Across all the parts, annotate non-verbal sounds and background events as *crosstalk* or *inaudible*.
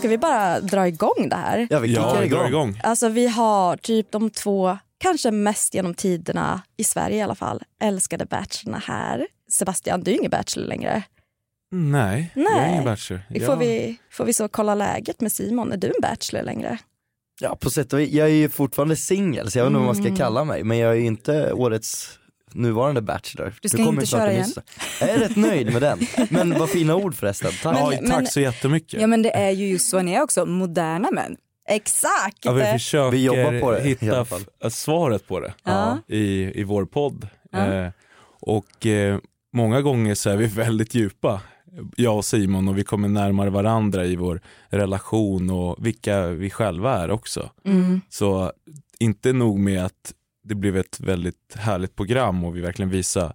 Ska vi bara dra igång det här? Ja, vi Ja, kickar vi drar igång. igång. Alltså vi har typ de två, kanske mest genom tiderna, i Sverige i alla fall, älskade bachelorna här. Sebastian, du är ingen bachelor längre. Nej, jag är Nej. ingen bachelor. Får, Jag- vi, får vi så kolla läget med Simon? Är du en bachelor längre? Ja på sätt och vis, jag är ju fortfarande singel så jag vet inte vad man Mm. ska kalla mig men jag är ju inte årets nuvarande bachelor. Du ska kommer inte köra en igen. nyss. Jag är rätt nöjd med den. Men *laughs* vad fina ord förresten, tack. Ja, Men- tack men- så jättemycket. Ja men det är ju just så, ni är också moderna män. Exakt! Ja, vi försöker Vi jobbar på det, i hitta alla fall. f- svaret på det Ja. i, i vår podd. Ja. Eh, och eh, många gånger så är vi väldigt djupa, jag och Simon, och vi kommer närmare varandra i vår relation och vilka vi själva är också. Mm. Så inte nog med att det blev ett väldigt härligt program och vi verkligen visar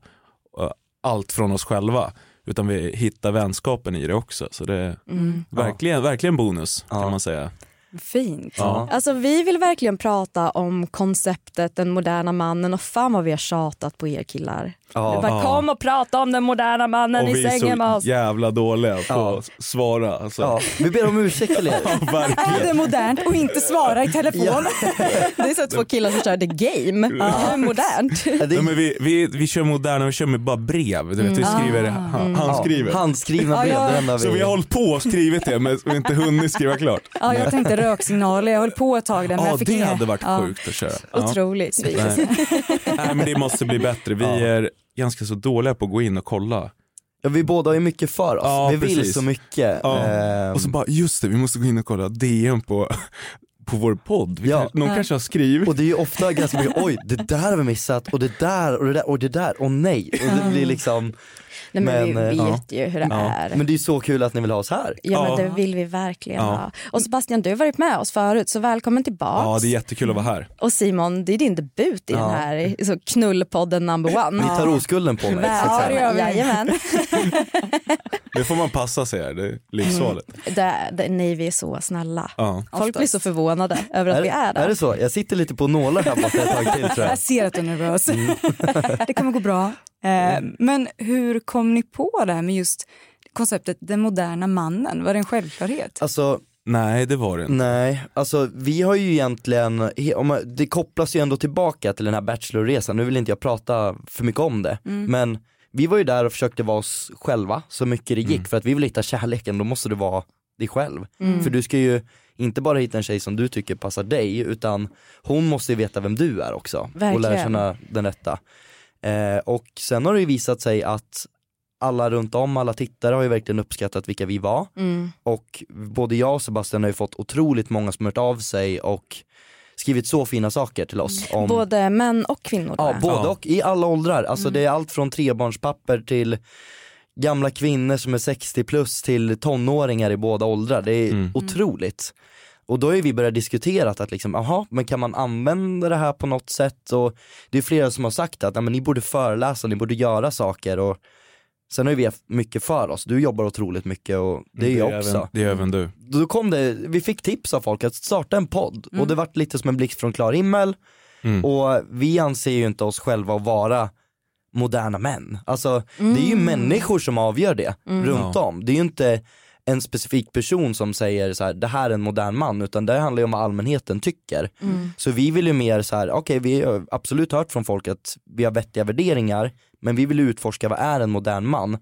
eh, allt från oss själva, utan vi hittar vänskapen i det också. Så det är Mm. verkligen, verkligen bonus Ja. kan man säga. Fint. Ja. Alltså vi vill verkligen prata om konceptet den moderna mannen och fan vad vi har tjatat på er killar. Ja. Vi bara, kom och prata om den moderna mannen Och i vi är sängen med så oss. jävla dåliga på Ja. att svara. Alltså. Ja, vi ber om ursäkt er. *laughs* Ja, Är verkligen. det modernt att inte svara i telefon? *laughs* Det är så två killar som kör the game. Det är modernt. Ja, det Ja, är, men vi, vi, vi kör moderna, vi kör med bara brev. Du vet, vi skriver, han, han ja, skriver. handskrivna Ja, brev, ja. det enda Så vi vi... har hållit på och skrivit det men vi har inte hunnit skriva klart. Ja, jag tänkte röksignaler, jag höll på ett tag där men Ja, det hade varit ja. sjukt att köra. Ja. Otroligt. Nej. Nej, men det måste bli bättre. Vi är ganska så dåliga på att gå in och kolla. Ja, vi båda ju mycket för oss, Ja, vi vill precis. så mycket. Ja. Ehm, Och så bara, just det, vi måste gå in och kolla DM på, på vår podd. Vi Ja. kan, någon Ja. kanske har skrivit. och det är ju ofta ganska mycket, oj det där har vi missat och det där och det där och det där och nej. Och det blir liksom, Nej, men, Men, vi eh, vet ju hur det Ja. är. men det är så kul att ni vill ha oss här. Ja, men det vill vi verkligen Ja. ha. Och Sebastian, du har varit med oss förut, så välkommen tillbaks. Ja, det är jättekul att vara här. Och Simon, det är din debut i Ja. den här så knullpodden number one. Ni tar oskulden på mig. Ja, det gör vi. Jajamän. *laughs* Det får man passa sig här, det är livsfarligt. det, nej, vi är så snälla. Ja. Folk blir så förvånade över att Är, vi är där. är det så? Jag sitter lite på nålar här borta ett tag till tror jag. Jag ser att du är nervös. *laughs* det kommer gå bra. Eh, men hur kom ni på det här med just konceptet den moderna mannen? Var det en självklarhet? Alltså Nej, det var det inte. nej, alltså vi har ju egentligen, det kopplas ju ändå tillbaka till den här bachelorresan, nu vill inte jag prata för mycket om det, men vi var ju där och försökte vara oss själva så mycket det gick för att vi vill hitta kärleken, då måste du vara dig själv. För du ska ju inte bara hitta en tjej som du tycker passar dig, utan hon måste ju veta vem du är också och lära Verkligen. känna den rätta. Eh, och sen har det ju visat sig att alla runt om, alla tittare har ju verkligen uppskattat vilka vi var. Mm. Och både jag och Sebastian har ju fått otroligt många som hört av sig och skrivit så fina saker till oss. Om, Både män och kvinnor. ja, både Ja. och, i alla åldrar. Alltså det är allt från trebarnspapper till gamla kvinnor som är 60 plus till tonåringar i båda åldrar. Det är Mm. otroligt. Och då har vi börjat diskutera att liksom, aha, men kan man använda det här på något sätt? Och det är flera som har sagt att "Ja, men ni borde föreläsa, ni borde göra saker. Och sen har ju vi haft mycket för oss. Du jobbar otroligt mycket och det är jag också. Även, det är även du. Då kom det, vi fick tips av folk att starta en podd och det vart lite som en blixt från klar himmel. Mm. Och vi anser ju inte oss själva att vara moderna män. Alltså det är ju människor som avgör det runt Ja. om. Det är ju inte en specifik person som säger så här, det här är en modern man, utan det handlar ju om vad allmänheten tycker. Så vi vill ju mer så här, okej vi har absolut hört från folk att vi har vettiga värderingar, men vi vill utforska vad är en modern man?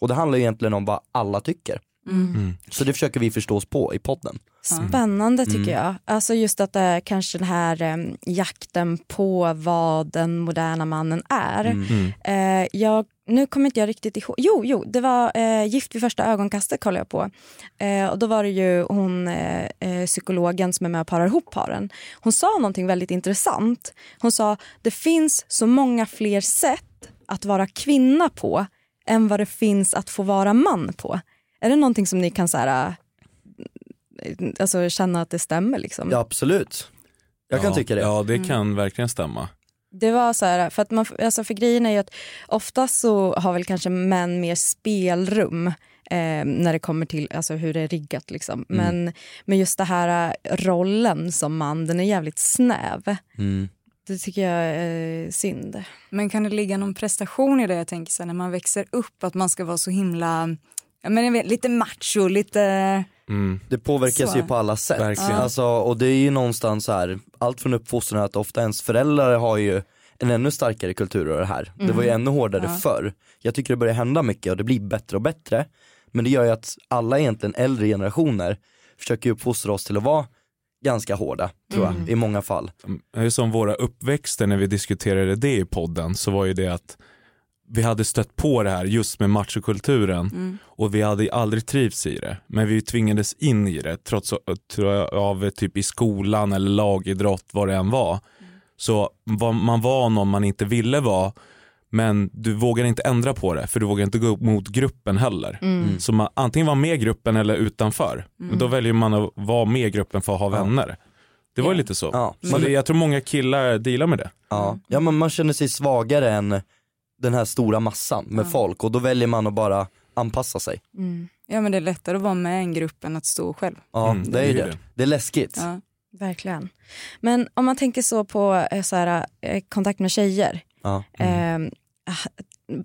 Och det handlar ju egentligen om vad alla tycker. Mm. Så det försöker vi förstå oss på i podden. Spännande tycker Mm. jag. Alltså just att det är kanske den här eh, jakten på vad den moderna mannen är. Mm. Eh, jag, nu kommer inte jag riktigt ihåg. Jo, jo det var eh, Gift vid första ögonkastet kollade jag på. Eh, och då var det ju hon eh, eh, psykologen som är med och parar ihop paren. Hon sa någonting väldigt intressant. Hon sa det finns så många fler sätt att vara kvinna på än vad det finns att få vara man på. Är det någonting som ni kan så här, alltså, känna att det stämmer liksom. Ja absolut. Jag kan ja, tycka det. Ja det kan verkligen stämma. Det var så här, för att man, alltså för grejen är ju att ofta så har väl kanske män mer spelrum eh, när det kommer till alltså, hur det är riggat. Liksom. Men, men just det här eh, rollen som man, den är jävligt snäv. Mm. Det tycker jag är synd. Men kan det ligga någon prestation i det jag tänker så här, när man växer upp att man ska vara så himla, ja, men jag vet, lite macho, lite Mm. Det påverkas Så. ju på alla sätt. Verkligen. Alltså, och det är ju någonstans så här, allt från uppfostran att ofta ens föräldrar har ju en ännu starkare kultur av det här. Det var ju ännu hårdare Ja. förr. Jag tycker det börjar hända mycket och det blir bättre och bättre. Men det gör ju att alla egentligen äldre generationer försöker uppfostra oss till att vara ganska hårda, tror jag, i många fall. Är som våra uppväxter när vi diskuterade det i podden så var ju det att vi hade stött på det här just med machokulturen och vi hade aldrig trivts i det. Men vi tvingades in i det trots av typ i skolan eller lagidrott vad det än var. Så var, man var någon man inte ville vara men du vågar inte ändra på det för du vågar inte gå mot gruppen heller. Så man antingen vara med gruppen eller utanför. Men då väljer man att vara med gruppen för att ha vänner. Det var ju lite så. Ja, så det, jag tror många killar dealar med det. Ja, ja men man känner sig svagare än den här stora massan med folk och då väljer man att bara anpassa sig. Ja men det är lättare att vara med en grupp än att stå själv. Ja, Mm, det är ju det det. det. Är läskigt. Ja. Verkligen. Men om man tänker så på eh, så här, eh, kontakt med tjejer. Ja. Eh,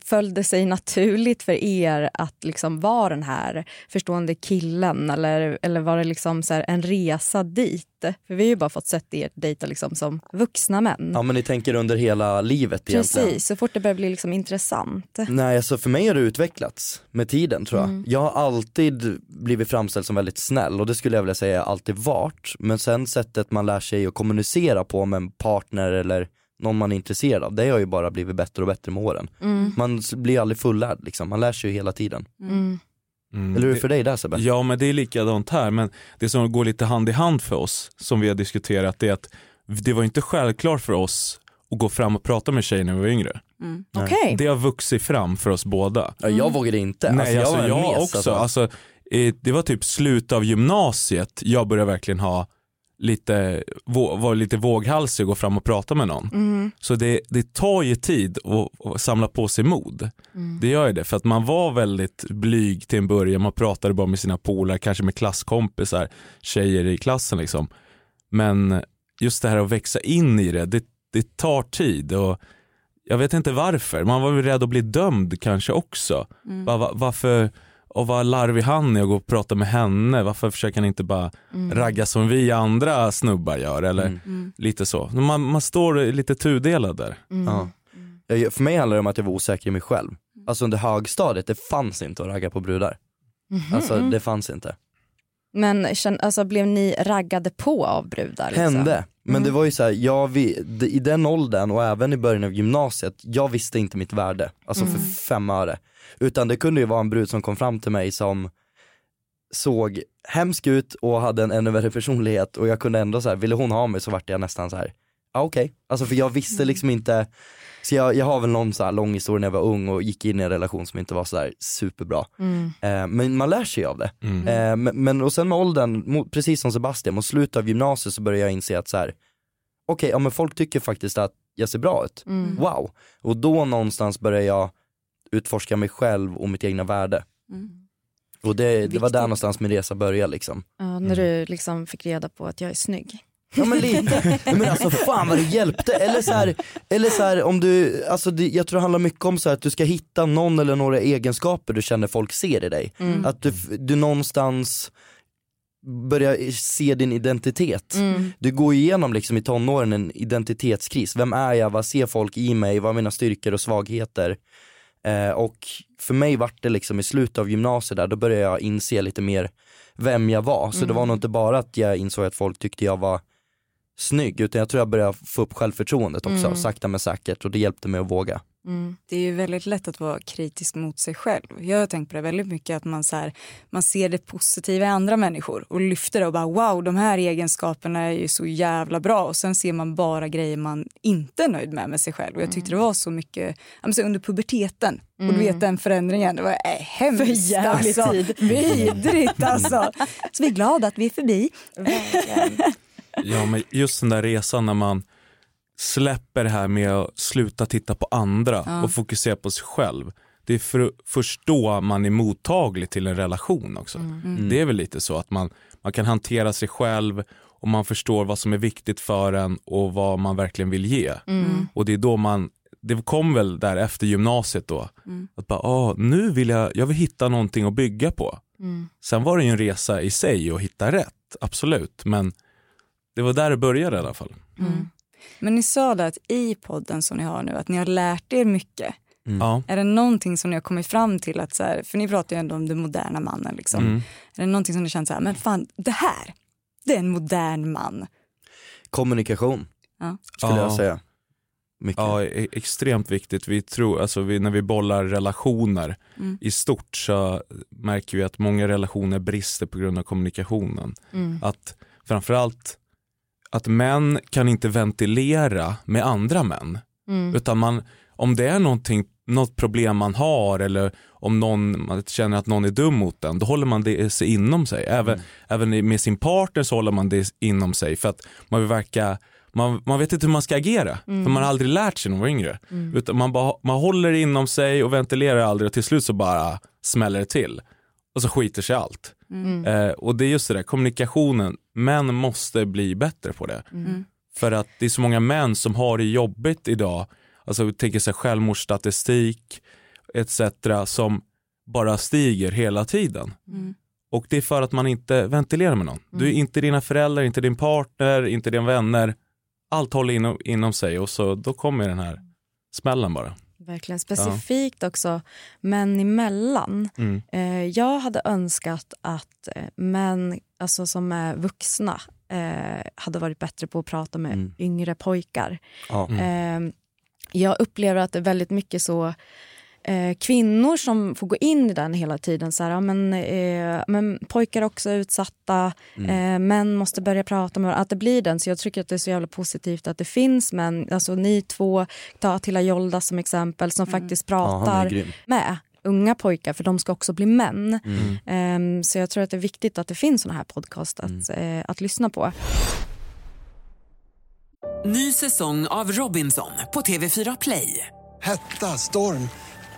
föll det sig naturligt för er att liksom vara den här förstående killen eller, eller var det liksom så en resa dit? För vi har ju bara fått sett er dejta liksom som vuxna män. Ja men ni tänker under hela livet egentligen. Precis, så fort det börjar bli liksom intressant. Nej alltså för mig har det utvecklats med tiden tror jag. Mm. Jag har alltid blivit framställd som väldigt snäll och det skulle jag vilja säga alltid varit. Men sen sättet man lär sig att kommunicera på med en partner eller någon man är intresserad av, det har ju bara blivit bättre och bättre med åren. Man s- blir aldrig fullärd liksom, man lär sig ju hela tiden. Mm. Mm. Eller hur är Det- för dig där Sebbe? Ja men det är likadant här, men det som går lite hand i hand för oss, som vi har diskuterat, det är att det var inte självklart för oss att gå fram och prata med tjejer när vi var yngre. Okej. Det har vuxit fram för oss båda. Ja, jag vågade inte. Nej alltså, var en jag mes, också. alltså. Alltså, eh, det var typ slutet av gymnasiet, jag började verkligen ha lite, vå- var lite våghalsig och gå fram och prata med någon. Mm. Så det, det tar ju tid att, samla på sig mod. Mm. Det gör ju det, för att man var väldigt blyg till en början, man pratade bara med sina polare, kanske med klasskompisar, tjejer i klassen liksom. Men just det här att växa in i det, det, det tar tid och jag vet inte varför, man var väl rädd att bli dömd kanske också. Va, va, varför, och vad larvig han är och gå och prata med henne, varför försöker han inte bara ragga som vi andra snubbar gör eller Mm. lite så. Man, man står lite tudelad där. Ja. Jag, för mig handlar det om att jag var osäker i mig själv. Alltså under högstadiet, det fanns inte att ragga på brudar. Alltså det fanns inte. Men alltså, blev ni raggade på av brudar? Liksom? Hände. Men det var ju så här, jag, vi, d- i den åldern och även i början av gymnasiet, jag visste inte mitt värde. Alltså för fem öre. Utan det kunde ju vara en brud som kom fram till mig som såg hemsk ut och hade en ännu värre personlighet och jag kunde ändå så här, ville hon ha mig så vart jag nästan så här. ja okej. Alltså för jag visste liksom inte, så jag, jag har väl någon så här lång historia när jag var ung och gick in i en relation som inte var så här superbra. Eh, men man lär sig av det. Eh, men, men och sen med åldern, mot, precis som Sebastian, mot slutet av gymnasiet så började jag inse att så här, okej, ja men folk tycker faktiskt att jag ser bra ut. Wow. Och då någonstans började jag utforska mig själv och mitt egna värde. Och det, det var där någonstans min resa började liksom. Ja, när du liksom fick reda på att jag är snygg. Ja men lite, *laughs* men alltså fan vad det hjälpte. Eller så här, eller så här om du, alltså det, jag tror det handlar mycket om så här att du ska hitta någon eller några egenskaper du känner folk ser i dig. Att du, du någonstans börjar se din identitet. Du går igenom liksom i tonåren en identitetskris. Vem är jag? Vad ser folk i mig? Vad är mina styrkor och svagheter? Eh, och för mig vart det liksom i slutet av gymnasiet där, då började jag inse lite mer vem jag var. Så det var nog inte bara att jag insåg att folk tyckte jag var snygg, utan jag tror jag började få upp självförtroendet också, sakta men säkert och det hjälpte mig att våga. Det är ju väldigt lätt att vara kritisk mot sig själv. Jag har tänkt på det väldigt mycket att man, så här, man ser det positiva i andra människor och lyfter det och bara wow, de här egenskaperna är ju så jävla bra och sen ser man bara grejer man inte är nöjd med med sig själv. Och jag tyckte det var så mycket, ja, men så under puberteten och du vet den förändringen, det var äh, hemskt För jävlig alltså. tid. Vidrigt alltså. Så vi är glada att vi är förbi. Ja men just den där resan när man släpper det här med att sluta titta på andra och fokusera på sig själv. Det är för, först då man är mottaglig till en relation också. Det är väl lite så att man, man kan hantera sig själv och man förstår vad som är viktigt för en och vad man verkligen vill ge. Och det är då man, det kom väl där efter gymnasiet då, att bara, ah, nu vill jag, jag vill hitta någonting att bygga på. Sen var det ju en resa i sig att hitta rätt, absolut, men det var där det började i alla fall. Men ni sa det att i podden som ni har nu, att ni har lärt er mycket. Ja. Är det någonting som ni har kommit fram till att, så här, för ni pratar ju ändå om den moderna mannen liksom. Mm. Är det någonting som ni känner så här, men fan det här, det är en modern man. Kommunikation Ja. skulle Ja. jag säga. Mycket. Ja, e- extremt viktigt. Vi tror, alltså vi, när vi bollar relationer Mm. i stort så märker vi att många relationer brister på grund av kommunikationen. Att framförallt att män kan inte ventilera med andra män. Utan man, om det är någonting, något problem man har eller om någon, man känner att någon är dum mot den, då håller man det sig inom sig. Även, även med sin partner så håller man det inom sig för att man vill verka man, man vet inte hur man ska agera, för man har aldrig lärt sig när man var yngre. Utan man, bara, man håller det inom sig och ventilerar aldrig och till slut så bara smäller det till. Och så skiter sig allt. Eh, och det är just det där, kommunikationen, män måste bli bättre på det. För att det är så många män som har det jobbigt idag, alltså vi tänker sig självmordsstatistik etc. som bara stiger hela tiden. Och det är för att man inte ventilerar med någon. Du är inte dina föräldrar, inte din partner, inte dina vänner. Allt håller inom, inom sig och så då kommer den här smällen bara. Verkligen specifikt också män emellan. Mm. Eh, jag hade önskat att eh, män alltså, som är vuxna eh, hade varit bättre på att prata med Mm. yngre pojkar. Ja. Eh, jag upplever att det är väldigt mycket så eh, kvinnor som får gå in i den hela tiden. Så här, ja, men, eh, men pojkar är också utsatta, eh, män måste börja prata med varandra. Att det blir den. Så jag tycker att det är så jävla positivt att det finns män, alltså ni två, ta Attila Jolda som exempel, som faktiskt Ja, han är pratar grym. med unga pojkar för de ska också bli män. Mm. Ehm, så jag tror att det är viktigt att det finns såna här podcast att, Mm. eh, att lyssna på. Ny säsong av Robinson på TV4 Play. Hetta, storm,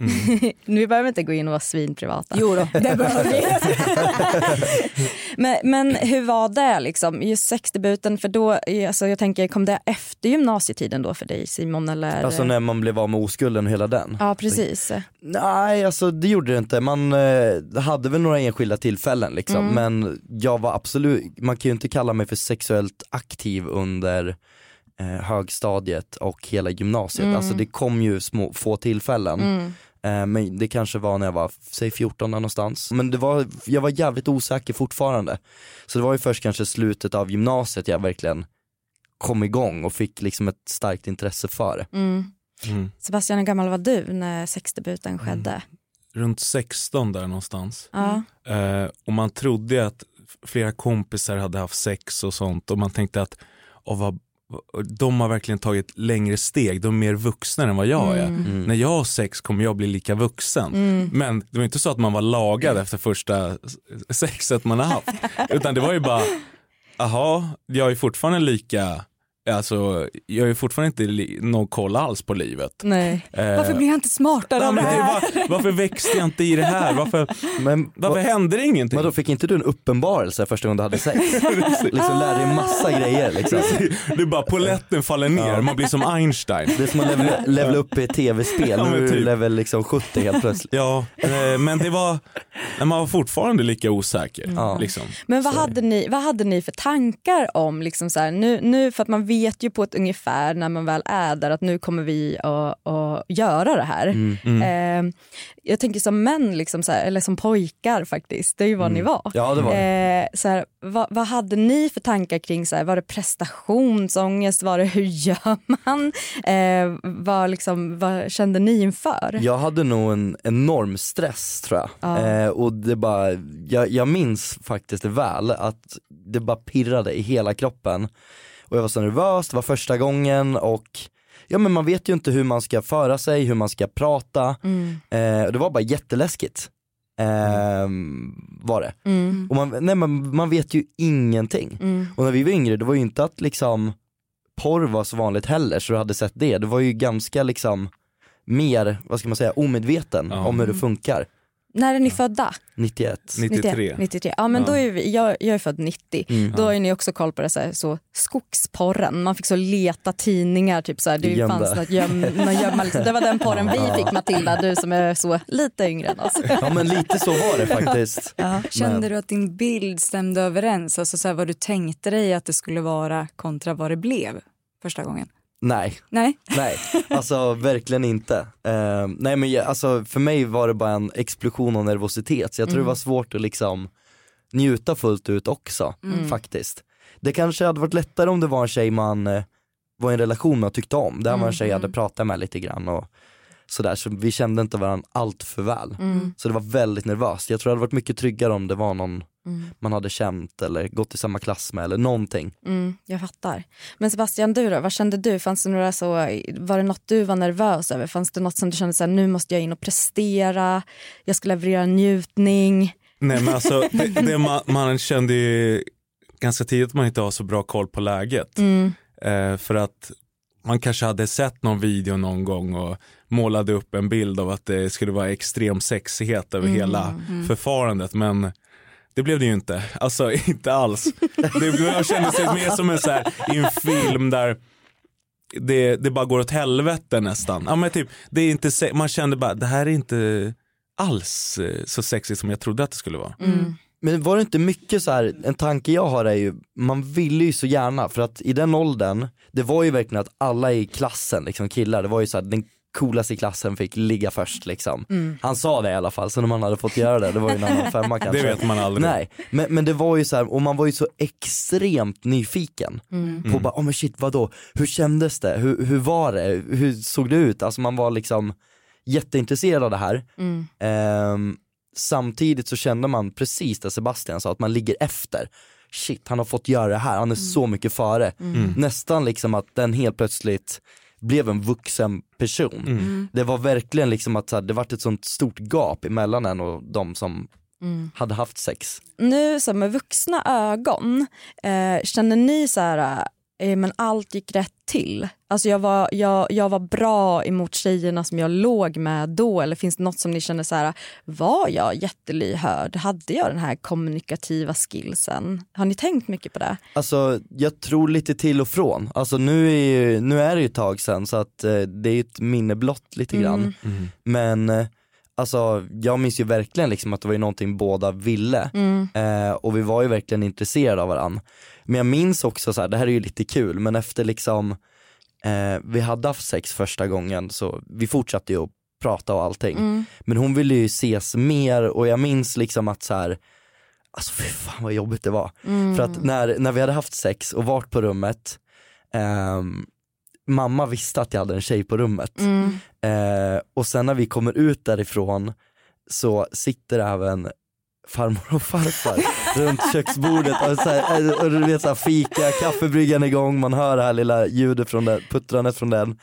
Mm. *laughs* nu behöver vi inte gå in och vara svinprivata. Jo då, det behöver vi. *laughs* Men, men hur var det liksom, just sexdebuten? För då, alltså jag tänker, kom det efter gymnasietiden då för dig Simon? Eller? Alltså när man blev av med oskulden och hela den. Ja precis. Nej, alltså det gjorde det inte. Man eh, hade väl några enskilda tillfällen liksom, men jag var absolut, man kan ju inte kalla mig för sexuellt aktiv under eh, högstadiet och hela gymnasiet. Alltså det kom ju små, få tillfällen. Eh, men det kanske var när jag var, säg 14 där någonstans. Men det var, jag var jävligt osäker fortfarande. Så det var ju först kanske slutet av gymnasiet jag verkligen kom igång och fick liksom ett starkt intresse för det. Mm. Mm. Sebastian, hur gammal var du när sexdebuten skedde? Runt 16 där någonstans. Eh, och man trodde att flera kompisar hade haft sex och sånt och man tänkte att oh, vad, de har verkligen tagit längre steg, de är mer vuxna än vad jag är. Mm. När jag har sex kommer jag bli lika vuxen. Men det var inte så att man var lagad efter första sexet man har haft. *laughs* Utan det var ju bara jaha, jag är fortfarande lika, alltså jag är fortfarande inte någon koll alls på livet. Nej. Eh, Varför blir jag inte smartare av det men här? var, varför växte jag inte i det här? Varför, Men varför vad- hände det ingenting? Vadå, fick inte du en uppenbarelse första gången du hade sex? *laughs* liksom lärde dig massa grejer liksom. Det är bara poletten faller ner, man blir som Einstein. Det är som att levela, levela upp i ett tv-spel, Ja, nu men är du typ. level liksom 70 helt plötsligt. Ja, eh, men det var, men man var fortfarande lika osäker. Ja. Liksom. Men vad Så hade, ni, vad hade ni för tankar om, liksom så här, nu, nu, för att man vet ju på ett ungefär när man väl är där att nu kommer vi att, att göra det här. Mm. Eh, jag tänker som män, liksom så här, eller som pojkar faktiskt, det är ju vad ni var. Mm. Ja det var det. Eh, så här, vad, vad hade ni för tankar kring, så här, var det prestationsångest, var det hur gör man? Eh, vad, liksom, vad kände ni inför? Jag hade nog en enorm stress tror jag. Ja. Eh, och det bara, jag, jag minns faktiskt det väl att det bara pirrade i hela kroppen. Och jag var så nervös, det var första gången och ja men man vet ju inte hur man ska föra sig, hur man ska prata. Mm. Eh, och det var bara jätteläskigt. Eh, var det. Mm. Och man, nej, man, man vet ju ingenting. Mm. Och när vi var yngre, det var ju inte att liksom porr var så vanligt heller så du hade sett det. Det var ju ganska liksom mer, vad ska man säga, omedveten om hur det funkar. När är ni födda? 91. 93. 93. Ja men Ja. då är vi, jag, jag är född 90. Mm. Då har ni också koll på det så, här, så skogsporren. Man fick så leta tidningar, typ så här, det Gömda. fanns något göm, någon gömma, liksom. Det var den porren vi fick Matilda, du som är så lite yngre än oss. Ja men lite så var det faktiskt. Ja. Kände Men- du att din bild stämde överens? Alltså så här, vad du tänkte dig att det skulle vara kontra vad det blev första gången? Nej, Nej? nej, alltså verkligen inte. Eh, nej men jag, alltså, för mig var det bara en explosion av nervositet så jag tror det var svårt att liksom njuta fullt ut också faktiskt. Det kanske hade varit lättare om det var en tjej man eh, var i en relation med och tyckte om. Det här var en tjej jag hade pratat med lite grann och sådär så vi kände inte varandra allt för väl. Så det var väldigt nervöst. Jag tror det hade varit mycket tryggare om det var någon man hade känt eller gått i samma klass med eller någonting. Mm, jag fattar. Men Sebastian, du då? Vad kände du? Fanns det några så, var det något du var nervös över? Fanns det något som du kände så här, nu måste jag in och prestera, jag ska leverera njutning? Nej men alltså, *laughs* det, det man, man kände ju ganska tidigt att man inte har så bra koll på läget. Mm. Eh, för att man kanske hade sett någon video någon gång och målade upp en bild av att det skulle vara extrem sexighet över hela förfarandet. Men det blev det ju inte. Alltså *laughs* inte alls. Det blev- kändes det mer som en, så här, i en film där det, det bara går åt helvete nästan. Ja, men typ, det är inte, man kände bara, det här är inte alls eh, så sexigt som jag trodde att det skulle vara. Mm. Men var det inte mycket så här, en tanke jag har är ju, man ville ju så gärna för att i den åldern, det var ju verkligen att alla i klassen, liksom killar, det var ju så här, den coolaste i klassen fick ligga först liksom. Han sa det i alla fall, så när man hade fått göra det, det var ju en annan femma *laughs* kanske. Det vet man aldrig. Nej, men, men det var ju så här, och man var ju så extremt nyfiken på bara, oh men shit vadå, hur kändes det, hur, hur var det, hur såg det ut? Alltså man var liksom jätteintresserad av det här. Mm. Ehm, samtidigt så kände man precis det Sebastian sa, att man ligger efter. Shit, han har fått göra det här, han är så mycket före. Nästan liksom att den helt plötsligt blev en vuxen person. Det var verkligen liksom att så här, det vart ett sånt stort gap emellan en och de som hade haft sex. Nu så med vuxna ögon, eh, känner ni så här, men allt gick rätt till? Alltså jag var, jag, jag var bra emot tjejerna som jag låg med då eller finns det något som ni känner så här, var jag jättelyhörd? Hade jag den här kommunikativa skillsen? Har ni tänkt mycket på det? Alltså jag tror lite till och från. Alltså nu är, ju, nu är det ju ett tag sedan så att eh, det är ett minne blott lite grann. Men eh, alltså jag minns ju verkligen liksom att det var ju någonting båda ville. Eh, och vi var ju verkligen intresserade av varandra. Men jag minns också så här, det här är ju lite kul, men efter liksom eh, vi hade haft sex första gången så vi fortsatte ju att prata och allting. Men hon ville ju ses mer och jag minns liksom att så här Alltså fy fan vad jobbigt det var. För att när, när vi hade haft sex och varit på rummet, ehm, mamma visste att jag hade en tjej på rummet. Eh, och sen när vi kommer ut därifrån så sitter även farmor och farfar runt köksbordet och, så här, eh, och du vet såhär fika, kaffebryggan igång, man hör det här lilla ljudet från den, puttrandet från den.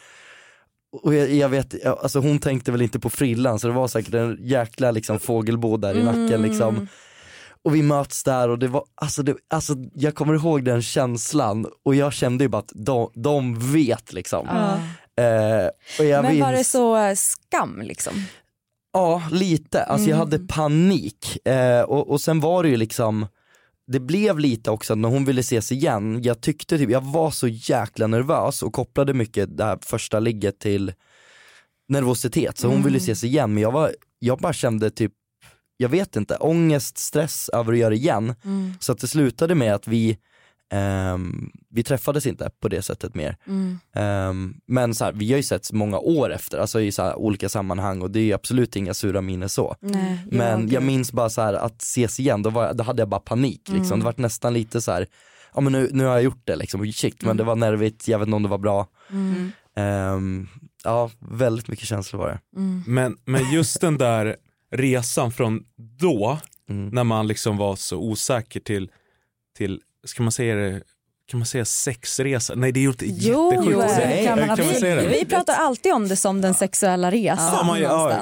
Och jag, jag vet, jag- alltså hon tänkte väl inte på frillan så det var säkert en jäkla liksom fågelbo där i nacken liksom. och vi möts där och det var, alltså, det, alltså jag kommer ihåg den känslan och jag kände ju bara att de, de vet liksom. Ja. Eh, och jag Men var minns- det så eh, skam liksom? Ja, lite. Alltså jag Mm. hade panik. Eh, och, och sen var det ju liksom, det blev lite också när hon ville ses igen, jag tyckte typ, jag var så jäkla nervös och kopplade mycket det här första ligget till nervositet. Så hon Mm. ville ses igen men jag var, jag bara kände typ, jag vet inte, ångest, stress över att göra det igen. Mm. Så att det slutade med att vi, ehm, vi träffades inte på det sättet mer. Mm. Ehm, men så här, vi har ju sett många år efter, alltså i så här olika sammanhang och det är absolut inga sura minnen så. Nej, Men jag- jag minns bara så här att ses igen, då, var, då hade jag bara panik liksom. Mm. Det var nästan lite så här, ja men nu, nu har jag gjort det liksom, shit men Mm. det var nervigt, jag vet inte om det var bra. Mm. Ehm, ja, väldigt mycket känslor var det. Mm. Men, men just den där resan från då, Mm. när man liksom var så osäker till, till ska man säga det, kan man säga sexresa? Nej det är ju inte Jo, jättesjukt det kan man, man säga det? vi, pratar alltid om det som den sexuella resan Ja, man- ja,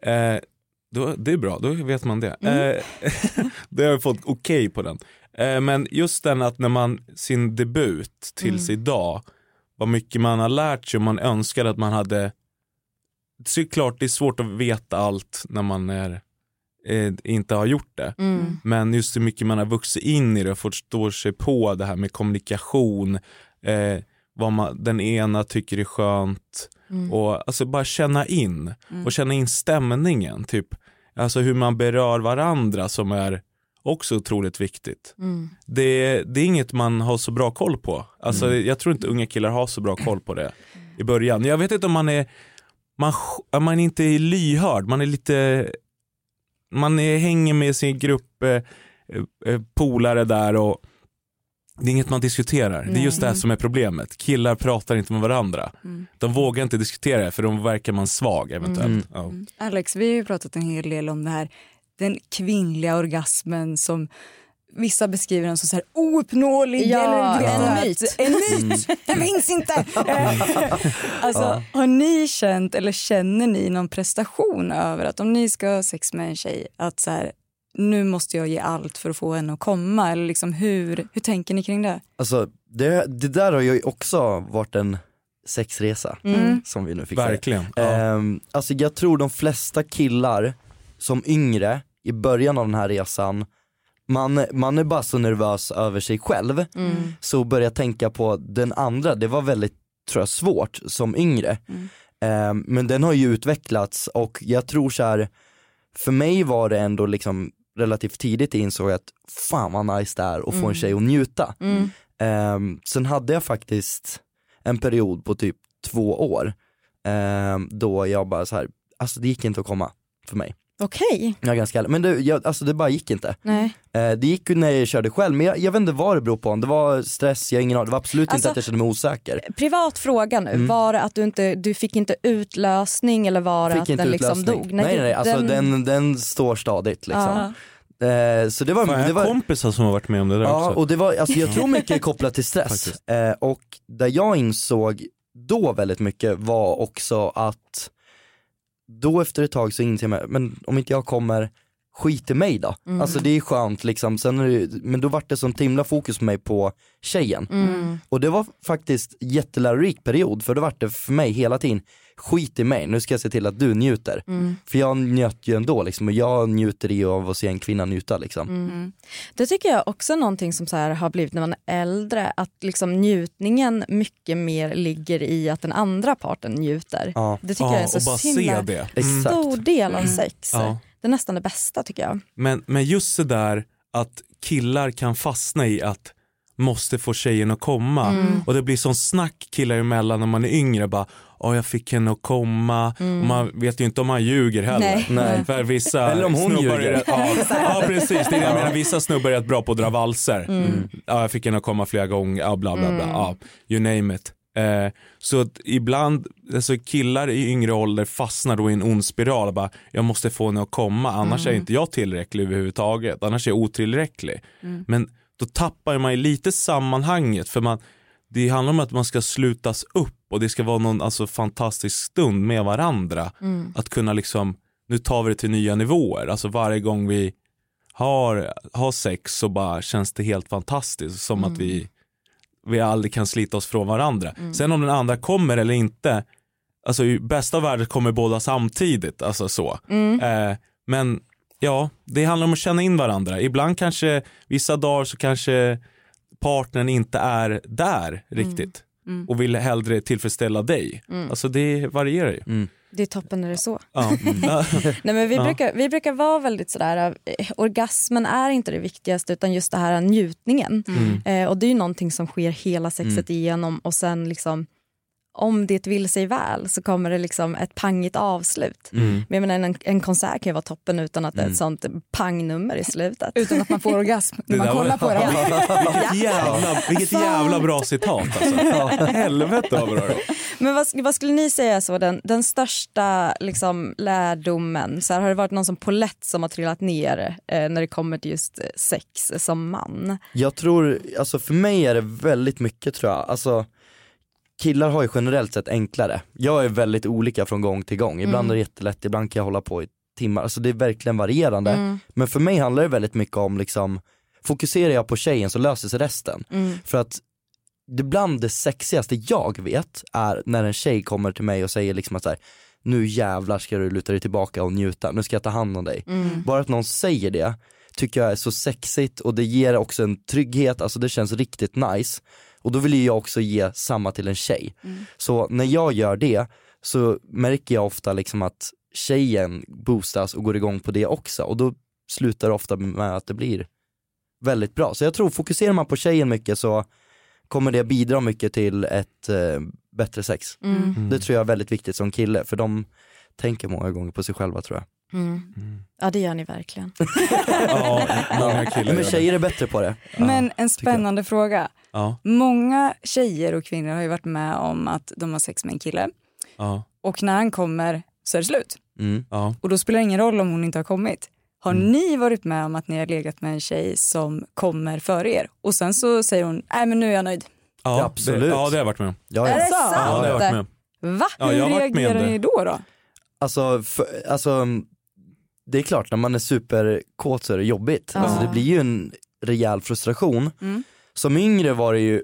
ja. Eh, då, det är bra, då vet man det. Mm. Eh, *laughs* då har jag fått okej på den. Eh, men just den att när man, sin debut tills Mm. idag, vad mycket man har lärt sig och man önskar att man hade, så är det klart det är svårt att veta allt när man är, eh, inte har gjort det. Mm. Men just hur mycket man har vuxit in i det och förstår sig på det här med kommunikation, eh, vad man, den ena tycker är skönt Mm. och alltså bara känna in Mm. och känna in stämningen, typ alltså hur man berör varandra som är också otroligt viktigt. Mm. Det, det är inget man har så bra koll på. Alltså, Mm. Jag tror inte unga killar har så bra koll på det i början. Jag vet inte om man är, man, man är inte lyhörd, man är lite, man är, hänger med sin grupp eh, eh, polare där och det är inget man diskuterar. Det är Nej. just det här som är problemet. Killar pratar inte med varandra. Mm. De vågar inte diskutera det för de verkar man svag eventuellt. Ja. Alex, vi har ju pratat en hel del om det här, den kvinnliga orgasmen som vissa beskriver den som så här ouppnåelig. Ja, eller, en myt. En myt, den finns inte! *laughs* *laughs* alltså, Ja. Har ni känt eller känner ni någon prestation över att om ni ska ha sex med en tjej, att så här, nu måste jag ge allt för att få henne att komma? Eller liksom, hur, hur tänker ni kring det? Alltså det, det där har ju också varit en sexresa Mm. som vi nu fick Verkligen. säga. Ehm, alltså jag tror de flesta killar som yngre i början av den här resan, man, man är bara så nervös över sig själv Mm. så börja tänka på den andra, det var väldigt tror jag, svårt som yngre. Ehm, men den har ju utvecklats och jag tror så här, för mig var det ändå liksom relativt tidigt jag insåg att fan vad nice det är att få Mm. en tjej att njuta. Mm. Ehm, sen hade jag faktiskt en period på typ två år ehm, då jag bara så här, alltså det gick inte att komma för mig. Okej. Jag är ganska ärlig, men det, jag, alltså det bara gick inte. Nej. Eh, det gick ju när jag körde själv, men jag, jag vet inte vad det beror på, om det var stress, jag har ingen aning, det var absolut Alltså- inte att jag kände mig osäker. Privat fråga nu, Mm. var det att du inte du fick inte utlösning eller var det Fick att den liksom utlösning. dog? Nej nej, nej alltså den, den, står stadigt liksom. Eh, så det var, Fan, det var kompisar som har varit med om det där Ja också. och det var, alltså jag tror *laughs* mycket är kopplat till stress. Eh, och där jag insåg då väldigt mycket var också att då efter ett tag så inser jag, men om inte jag kommer, skit i mig då. Mm. Alltså det är skönt liksom, Sen är det, men då vart det sånt himla fokus på mig på tjejen. Mm. Och det var faktiskt jättelärorik period för då vart det för mig hela tiden, skit i mig, nu ska jag se till att du njuter. Mm. För jag njöt ju ändå liksom, och jag njuter i av att se en kvinna njuta liksom. Mm. Det tycker jag också är någonting som så här har blivit när man är äldre, att liksom njutningen mycket mer ligger i att den andra parten njuter. Ja. Det tycker Ja, jag är en och så himla. Mm. stor del av Mm. sex. Ja. Det är nästan det bästa tycker jag. Men, men just det där att killar kan fastna i att måste få tjejen att komma Mm. och det blir sån snack killar emellan när man är yngre bara ja jag fick henne att komma Mm. och man vet ju inte om han ljuger heller. Nej. Nej. För vissa Eller om hon snubbar ljuger. Är rätt, ja, *laughs* ja precis, det är jag menar. Vissa snubbar är rätt bra på att dra valser. Mm. Ja, jag fick henne att komma flera gånger, ja, bla bla bla, Mm. ja, you name it. Eh, så att ibland, alltså killar i yngre ålder fastnar då i en ond spiral bara, jag måste få henne att komma, annars är Mm. inte jag tillräcklig överhuvudtaget, annars är jag otillräcklig. Mm. Men då tappar man ju lite sammanhanget för man, det handlar om att man ska slutas upp och det ska vara någon alltså, fantastisk stund med varandra. Mm. Att kunna liksom, nu tar vi det till nya nivåer, alltså varje gång vi har, har sex så bara känns det helt fantastiskt. Som att vi, vi aldrig kan slita oss från varandra. Sen om den andra kommer eller inte, alltså i bästa världen kommer båda samtidigt. Alltså så. Eh, men ja, det handlar om att känna in varandra. Ibland kanske, vissa dagar så kanske partnern inte är där riktigt. Och vill hellre tillfredsställa dig. Alltså det varierar ju. Det är toppen när det är så. Ja. *laughs* Nej, men vi, *laughs* Ja. brukar, vi brukar vara väldigt sådär, eh, orgasmen är inte det viktigaste utan just det här njutningen. Eh, och det är ju någonting som sker hela sexet igenom och sen liksom om det vill sig väl så kommer det liksom ett pangigt avslut. Mm. Men jag menar, en, en konsert kan ju vara toppen utan att det är ett sånt pangnummer i slutet. Utan att man får orgasm när man kollar på dem. Vilket jävla, vilket jävla bra citat alltså. *laughs* Helvete vad bra det. Men vad, vad skulle ni säga så den, den största liksom, lärdomen? Så här, har det varit någon som polett som har trillat ner eh, när det kommer till just eh, sex som man? Jag tror, alltså för mig är det väldigt mycket tror jag, alltså killar har ju generellt sett enklare. Jag är väldigt olika från gång till gång, ibland är det jättelätt, ibland kan jag hålla på i timmar, alltså det är verkligen varierande. Men för mig handlar det väldigt mycket om liksom, fokuserar jag på tjejen så löser sig resten. För att det bland det sexigaste jag vet är när en tjej kommer till mig och säger liksom att så här, nu jävlar ska du luta dig tillbaka och njuta, nu ska jag ta hand om dig. Bara att någon säger det tycker jag är så sexigt och det ger också en trygghet, alltså det känns riktigt nice. Och då vill ju jag också ge samma till en tjej. Så när jag gör det så märker jag ofta liksom att tjejen boostas och går igång på det också och då slutar det ofta med att det blir väldigt bra. Så jag tror fokuserar man på tjejen mycket så kommer det bidra mycket till ett eh, bättre sex. Det tror jag är väldigt viktigt som kille för de tänker många gånger på sig själva tror jag. Ja det gör ni verkligen. *laughs* Ja, många killar Men tjejer är bättre på det. Men en spännande fråga. Ja, Många tjejer och kvinnor har ju varit med om att de har sex med en kille ja, och när han kommer så är det slut. Mm. ja. Och då spelar det ingen roll om hon inte har kommit. Har Mm. ni varit med om att ni har legat med en tjej som kommer före er och sen så säger hon, nej men nu är jag nöjd. ja absolut. Det, ja, det har jag varit med om. Ja, Är ja. det sant? Ja, det har jag varit med om. Va? Ja, Hur jag har varit med om reagerar ni då? då? Alltså, för, alltså, det är klart när man är superkåt så är det jobbigt. Ja. Alltså, det blir ju en rejäl frustration. Mm. Som yngre var det ju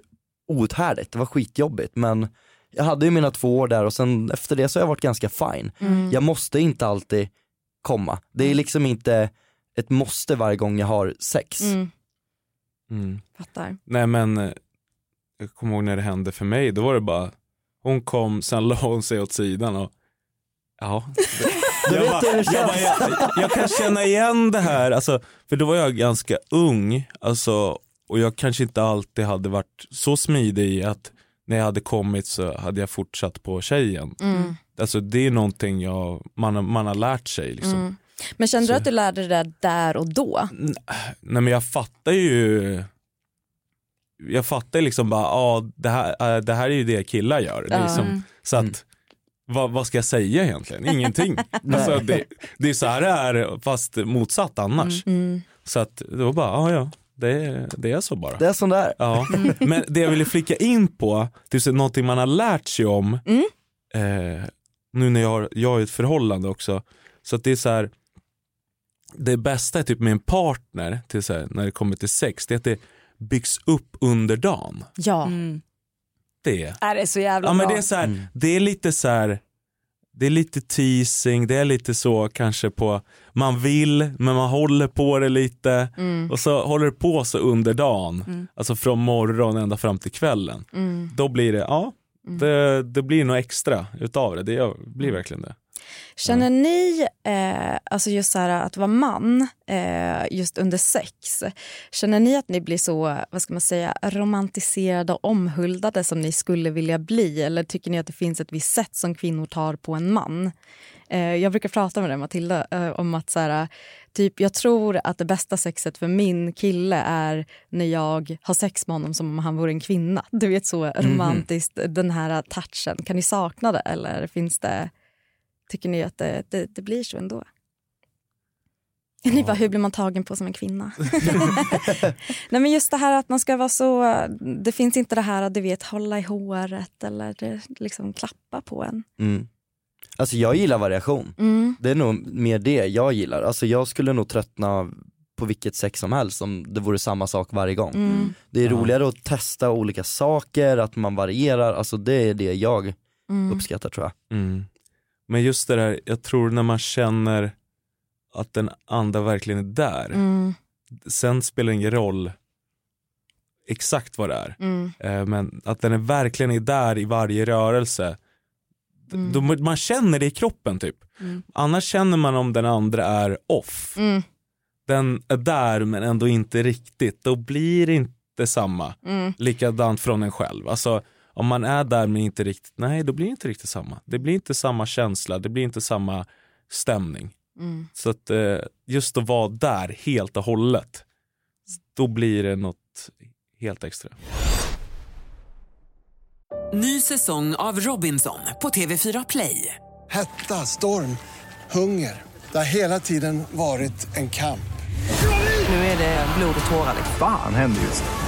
outhärdligt, det var skitjobbigt men jag hade ju mina två år där och sen efter det så har jag varit ganska fine. Mm. Jag måste inte alltid komma. Det är liksom inte ett måste varje gång jag har sex. Mm, Mm. fattar. Nej men, eh, jag kommer ihåg när det hände för mig, då var det bara, hon kom, sen la hon sig åt sidan och Ja, *laughs* Du jag, vet bara, hur det jag, bara, jag, jag kan känna igen det här, alltså, för då var jag ganska ung alltså, och jag kanske inte alltid hade varit så smidig i att när jag hade kommit så hade jag fortsatt på tjejen. Mm. Alltså, det är någonting jag, man, har- man har lärt sig. Liksom. Mm. Men kände du Så- att du lärde dig det där, och då? Nej men jag fattar ju Jag fattar liksom bara, ja det här, äh, det här är ju det killar gör. Ja. Liksom, så att, vad, vad ska jag säga egentligen? Ingenting. *laughs* alltså, det, det är så här det är fast motsatt annars. Mm. Så att det var bara, ja ja, det, det är så bara. Det är sån där. Ja. Men det jag ville flika in på, det är någonting man har lärt sig om, Mm. eh, nu när jag har, jag har ett förhållande också, så att det är så här, det bästa är typ med en partner, till så här, när det kommer till sex, det är att det byggs upp under dagen. Ja. Mm. Det är, Är det är så jävla ja, bra. men det är så här, Mm. det är lite så här, det är lite teasing, det är lite så kanske på, man vill men man håller på det lite Mm. och så håller det på så under dagen, Mm. alltså från morgon ända fram till kvällen. Mm. Då blir det, ja, det, det blir något extra utav det, det blir verkligen det. Känner ni, eh, alltså just så här att vara man eh, just under sex, känner ni att ni blir så, vad ska man säga, romantiserade och omhuldade som ni skulle vilja bli? Eller tycker ni att det finns ett visst sätt som kvinnor tar på en man? Eh, jag brukar prata med dig Matilda eh, om att så här, typ, jag tror att det bästa sexet för min kille är när jag har sex med honom som om han vore en kvinna. Du vet så romantiskt, den här touchen. Kan ni sakna det eller finns det Tycker ni att det, det, det blir så ändå? Ni bara, hur blir man tagen på som en kvinna? *laughs* Nej men just det här att man ska vara så, det finns inte det här att du vet hålla i håret eller det, liksom klappa på en. Mm. Alltså jag gillar variation. Mm. Det är nog mer det jag gillar. Alltså jag skulle nog tröttna på vilket sex som helst om det vore samma sak varje gång. Mm. Det är Ja. roligare att testa olika saker, att man varierar, alltså det är det jag Mm. uppskattar tror jag. Men just det där, jag tror när man känner att den andra verkligen är där. Mm. Sen spelar det ingen roll exakt vad det är. Mm. Eh, Men att den är verkligen är där i varje rörelse. Mm. Då, man känner det i kroppen typ. Mm. Annars känner man om den andra är off. Mm. Den är där men ändå inte riktigt. Då blir det inte samma. Mm. Likadant från en själv. Alltså om man är där men inte riktigt, nej då blir det inte riktigt samma. Det blir inte samma känsla, det blir inte samma stämning. Mm. Så att eh, just att vara där helt och hållet, då blir det något helt extra. Ny säsong av Robinson på TV4 Play. Hetta, storm, hunger. Det har hela tiden varit en kamp. Nu är det blod och tårar. liksom. Fan händer just nu.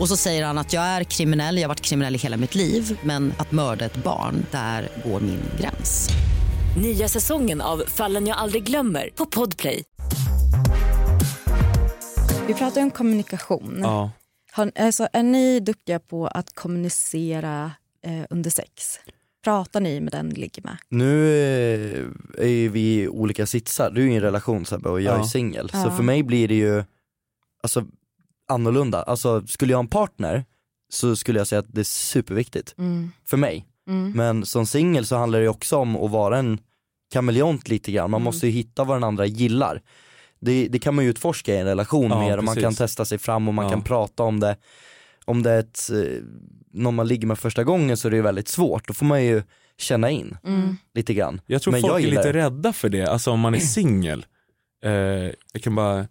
Och så säger han att jag är kriminell, jag har varit kriminell i hela mitt liv men att mörda ett barn, där går min gräns. Nya säsongen av Fallen jag aldrig glömmer på Podplay. Vi pratar om kommunikation. Ja. Har, alltså, är ni duktiga på att kommunicera eh, under sex? Pratar ni med den ni ligger med? Nu eh, är ju vi i olika sitsar, du är i en relation Sebbe och jag är Ja. singel. Så Ja. för mig blir det ju alltså, annorlunda. Alltså skulle jag ha en partner så skulle jag säga att det är superviktigt Mm. för mig. Mm. Men som singel så handlar det också om att vara en kameleont lite grann. Man Mm. måste ju hitta vad den andra gillar. Det, det kan man ju utforska i en relation Ja, mer och man precis. kan testa sig fram och man Ja. kan prata om det. Om det är ett, eh, någon man ligger med första gången så är det ju väldigt svårt. Då får man ju känna in Mm. lite grann. Jag tror Men folk jag är lite det. rädda för det, alltså om man är *clears throat* singel. Eh, jag kan bara,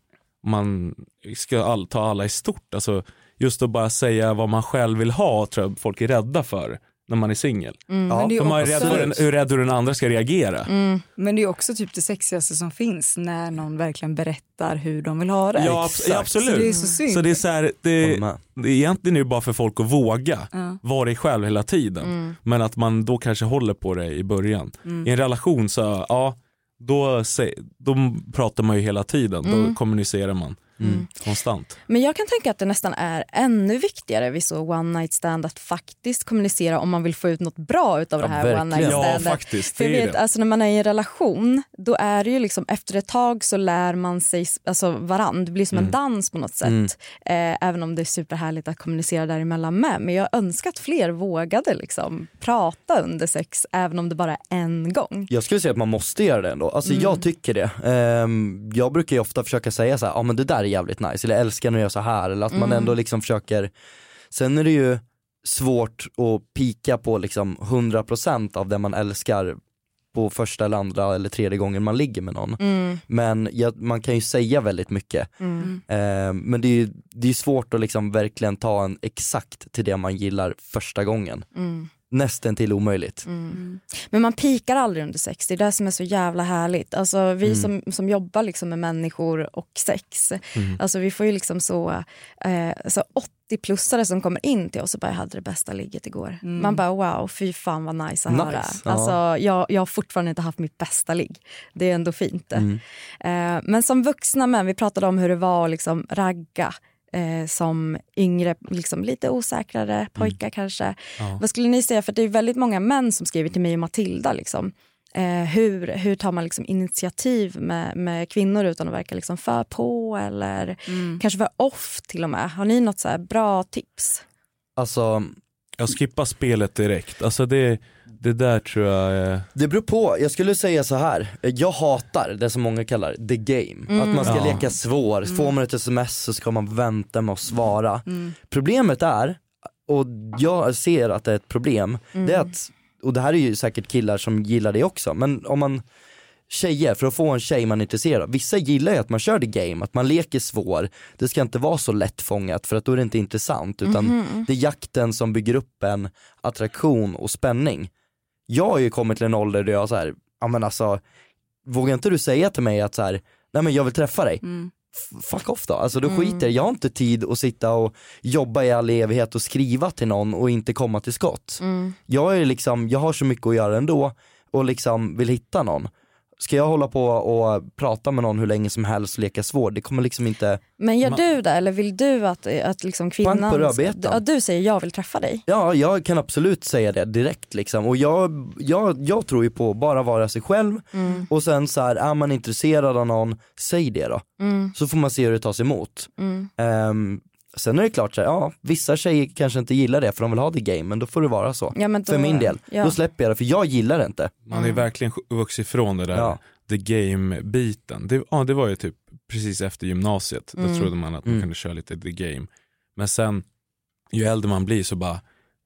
man ska all, ta alla i stort, alltså just att bara säga vad man själv vill ha tror jag folk är rädda för när man är singel. Mm. Ja, är man är rädd för hur rädd hur den andra ska reagera. Mm. Men det är också typ det sexigaste som finns när någon verkligen berättar hur de vill ha det. Ja, abs- ja absolut. Så det är så synd. Så det är så här, det, det är egentligen är det bara för folk att våga Ja. vara dig själv hela tiden. Mm. Men att man då kanske håller på det i början. Mm. I en relation så, ja, då, då pratar man ju hela tiden. Då Mm. kommunicerar man Mm. konstant. Men jag kan tänka att det nästan är ännu viktigare vid så one night stand att faktiskt kommunicera om man vill få ut något bra utav Ja, det här verkligen. one night Ja standet. faktiskt, För jag vet, alltså när man är i en relation, då är det ju liksom efter ett tag så lär man sig alltså varann. Det blir som en Mm. dans på något sätt. Mm. Eh, även om det är superhärligt att kommunicera däremellan med. Men jag önskar att fler vågade liksom prata under sex, även om det bara är en gång. Jag skulle säga att man måste göra det ändå, alltså Mm. jag tycker det. Ehm, jag brukar ju ofta försöka säga så här, ja men det där är jävligt nice, eller jag älskar när jag gör så här, eller att man Mm. ändå liksom försöker, sen är det ju svårt att pika på liksom 100% av det man älskar på första eller andra eller tredje gången man ligger med någon. Mm, Men jag, man kan ju säga väldigt mycket. mm, Ehm, men det är ju det är svårt att liksom verkligen ta en exakt till det man gillar första gången. mm, Nästan till omöjligt. mm. Men man pikar aldrig under sex, det är det som är så jävla härligt. Alltså, vi Mm. som, som jobbar liksom med människor och sex, Mm. Alltså vi får ju liksom så, eh, så 80-plussare som kommer in till oss och bara jag hade det bästa ligget igår. Mm. Man bara wow, fy fan vad nice att Nice, höra. ja. Alltså, jag, jag har fortfarande inte haft mitt bästa ligg. Det är ändå fint. Mm. Eh, men som vuxna män, vi pratade om hur det var att liksom ragga eh, som yngre, liksom lite osäkrare pojkar kanske. Ja. Vad skulle ni säga, för det är väldigt många män som skriver till mig och Matilda. Liksom. Eh, hur, hur tar man liksom initiativ med, med kvinnor utan att verka liksom för på eller Mm. kanske för off till och med? Har ni något så bra tips? Alltså Jag skippar spelet direkt. Alltså det, det där tror jag är... Det beror på, jag skulle säga så här. jag hatar det som många kallar the game. Mm. Att man ska Ja. leka svår, får man ett sms så ska man vänta med att svara. Mm. Problemet är, och jag ser att det är ett problem, det är att, och det här är ju säkert killar som gillar det också, men om man tjejer, för att få en tjej man är intresserad av. Vissa gillar ju att man kör the game, att man leker svår. Det ska inte vara så lättfångat för att då är det inte intressant utan Mhm. det är jakten som bygger upp en attraktion och spänning. Jag har ju kommit till en ålder där jag så här, ja men alltså, vågar inte du säga till mig att så här, nej men jag vill träffa dig. Mm. Fuck off då, alltså då Mm. skiter jag Jag har inte tid att sitta och jobba i all evighet och skriva till någon och inte komma till skott. Mm. Jag är liksom, jag har så mycket att göra ändå och liksom vill hitta någon. Ska jag hålla på och prata med någon hur länge som helst och leka svår, det kommer liksom inte Men gör Ma- du det eller vill du att, att liksom kvinnan... Pang på rödbetan. Ja, du säger jag vill träffa dig. Ja, jag kan absolut säga det direkt liksom. Och jag, jag, jag tror ju på att bara vara sig själv Mm. och sen så här, är man intresserad av någon, säg det då. Mm. Så får man se hur det tas emot. Mm. Ehm, sen är det klart så här, ja, vissa tjejer kanske inte gillar det för de vill ha det game, men då får det vara så. Ja, då- för min del. ja. Då släpper jag det, för jag gillar det inte. Man är verkligen vuxit ifrån det där Ja. the game-biten. Det, ja, det var ju typ precis efter gymnasiet. Då Mm. trodde man att man Mm. kunde köra lite the game. Men sen, ju äldre man blir så bara,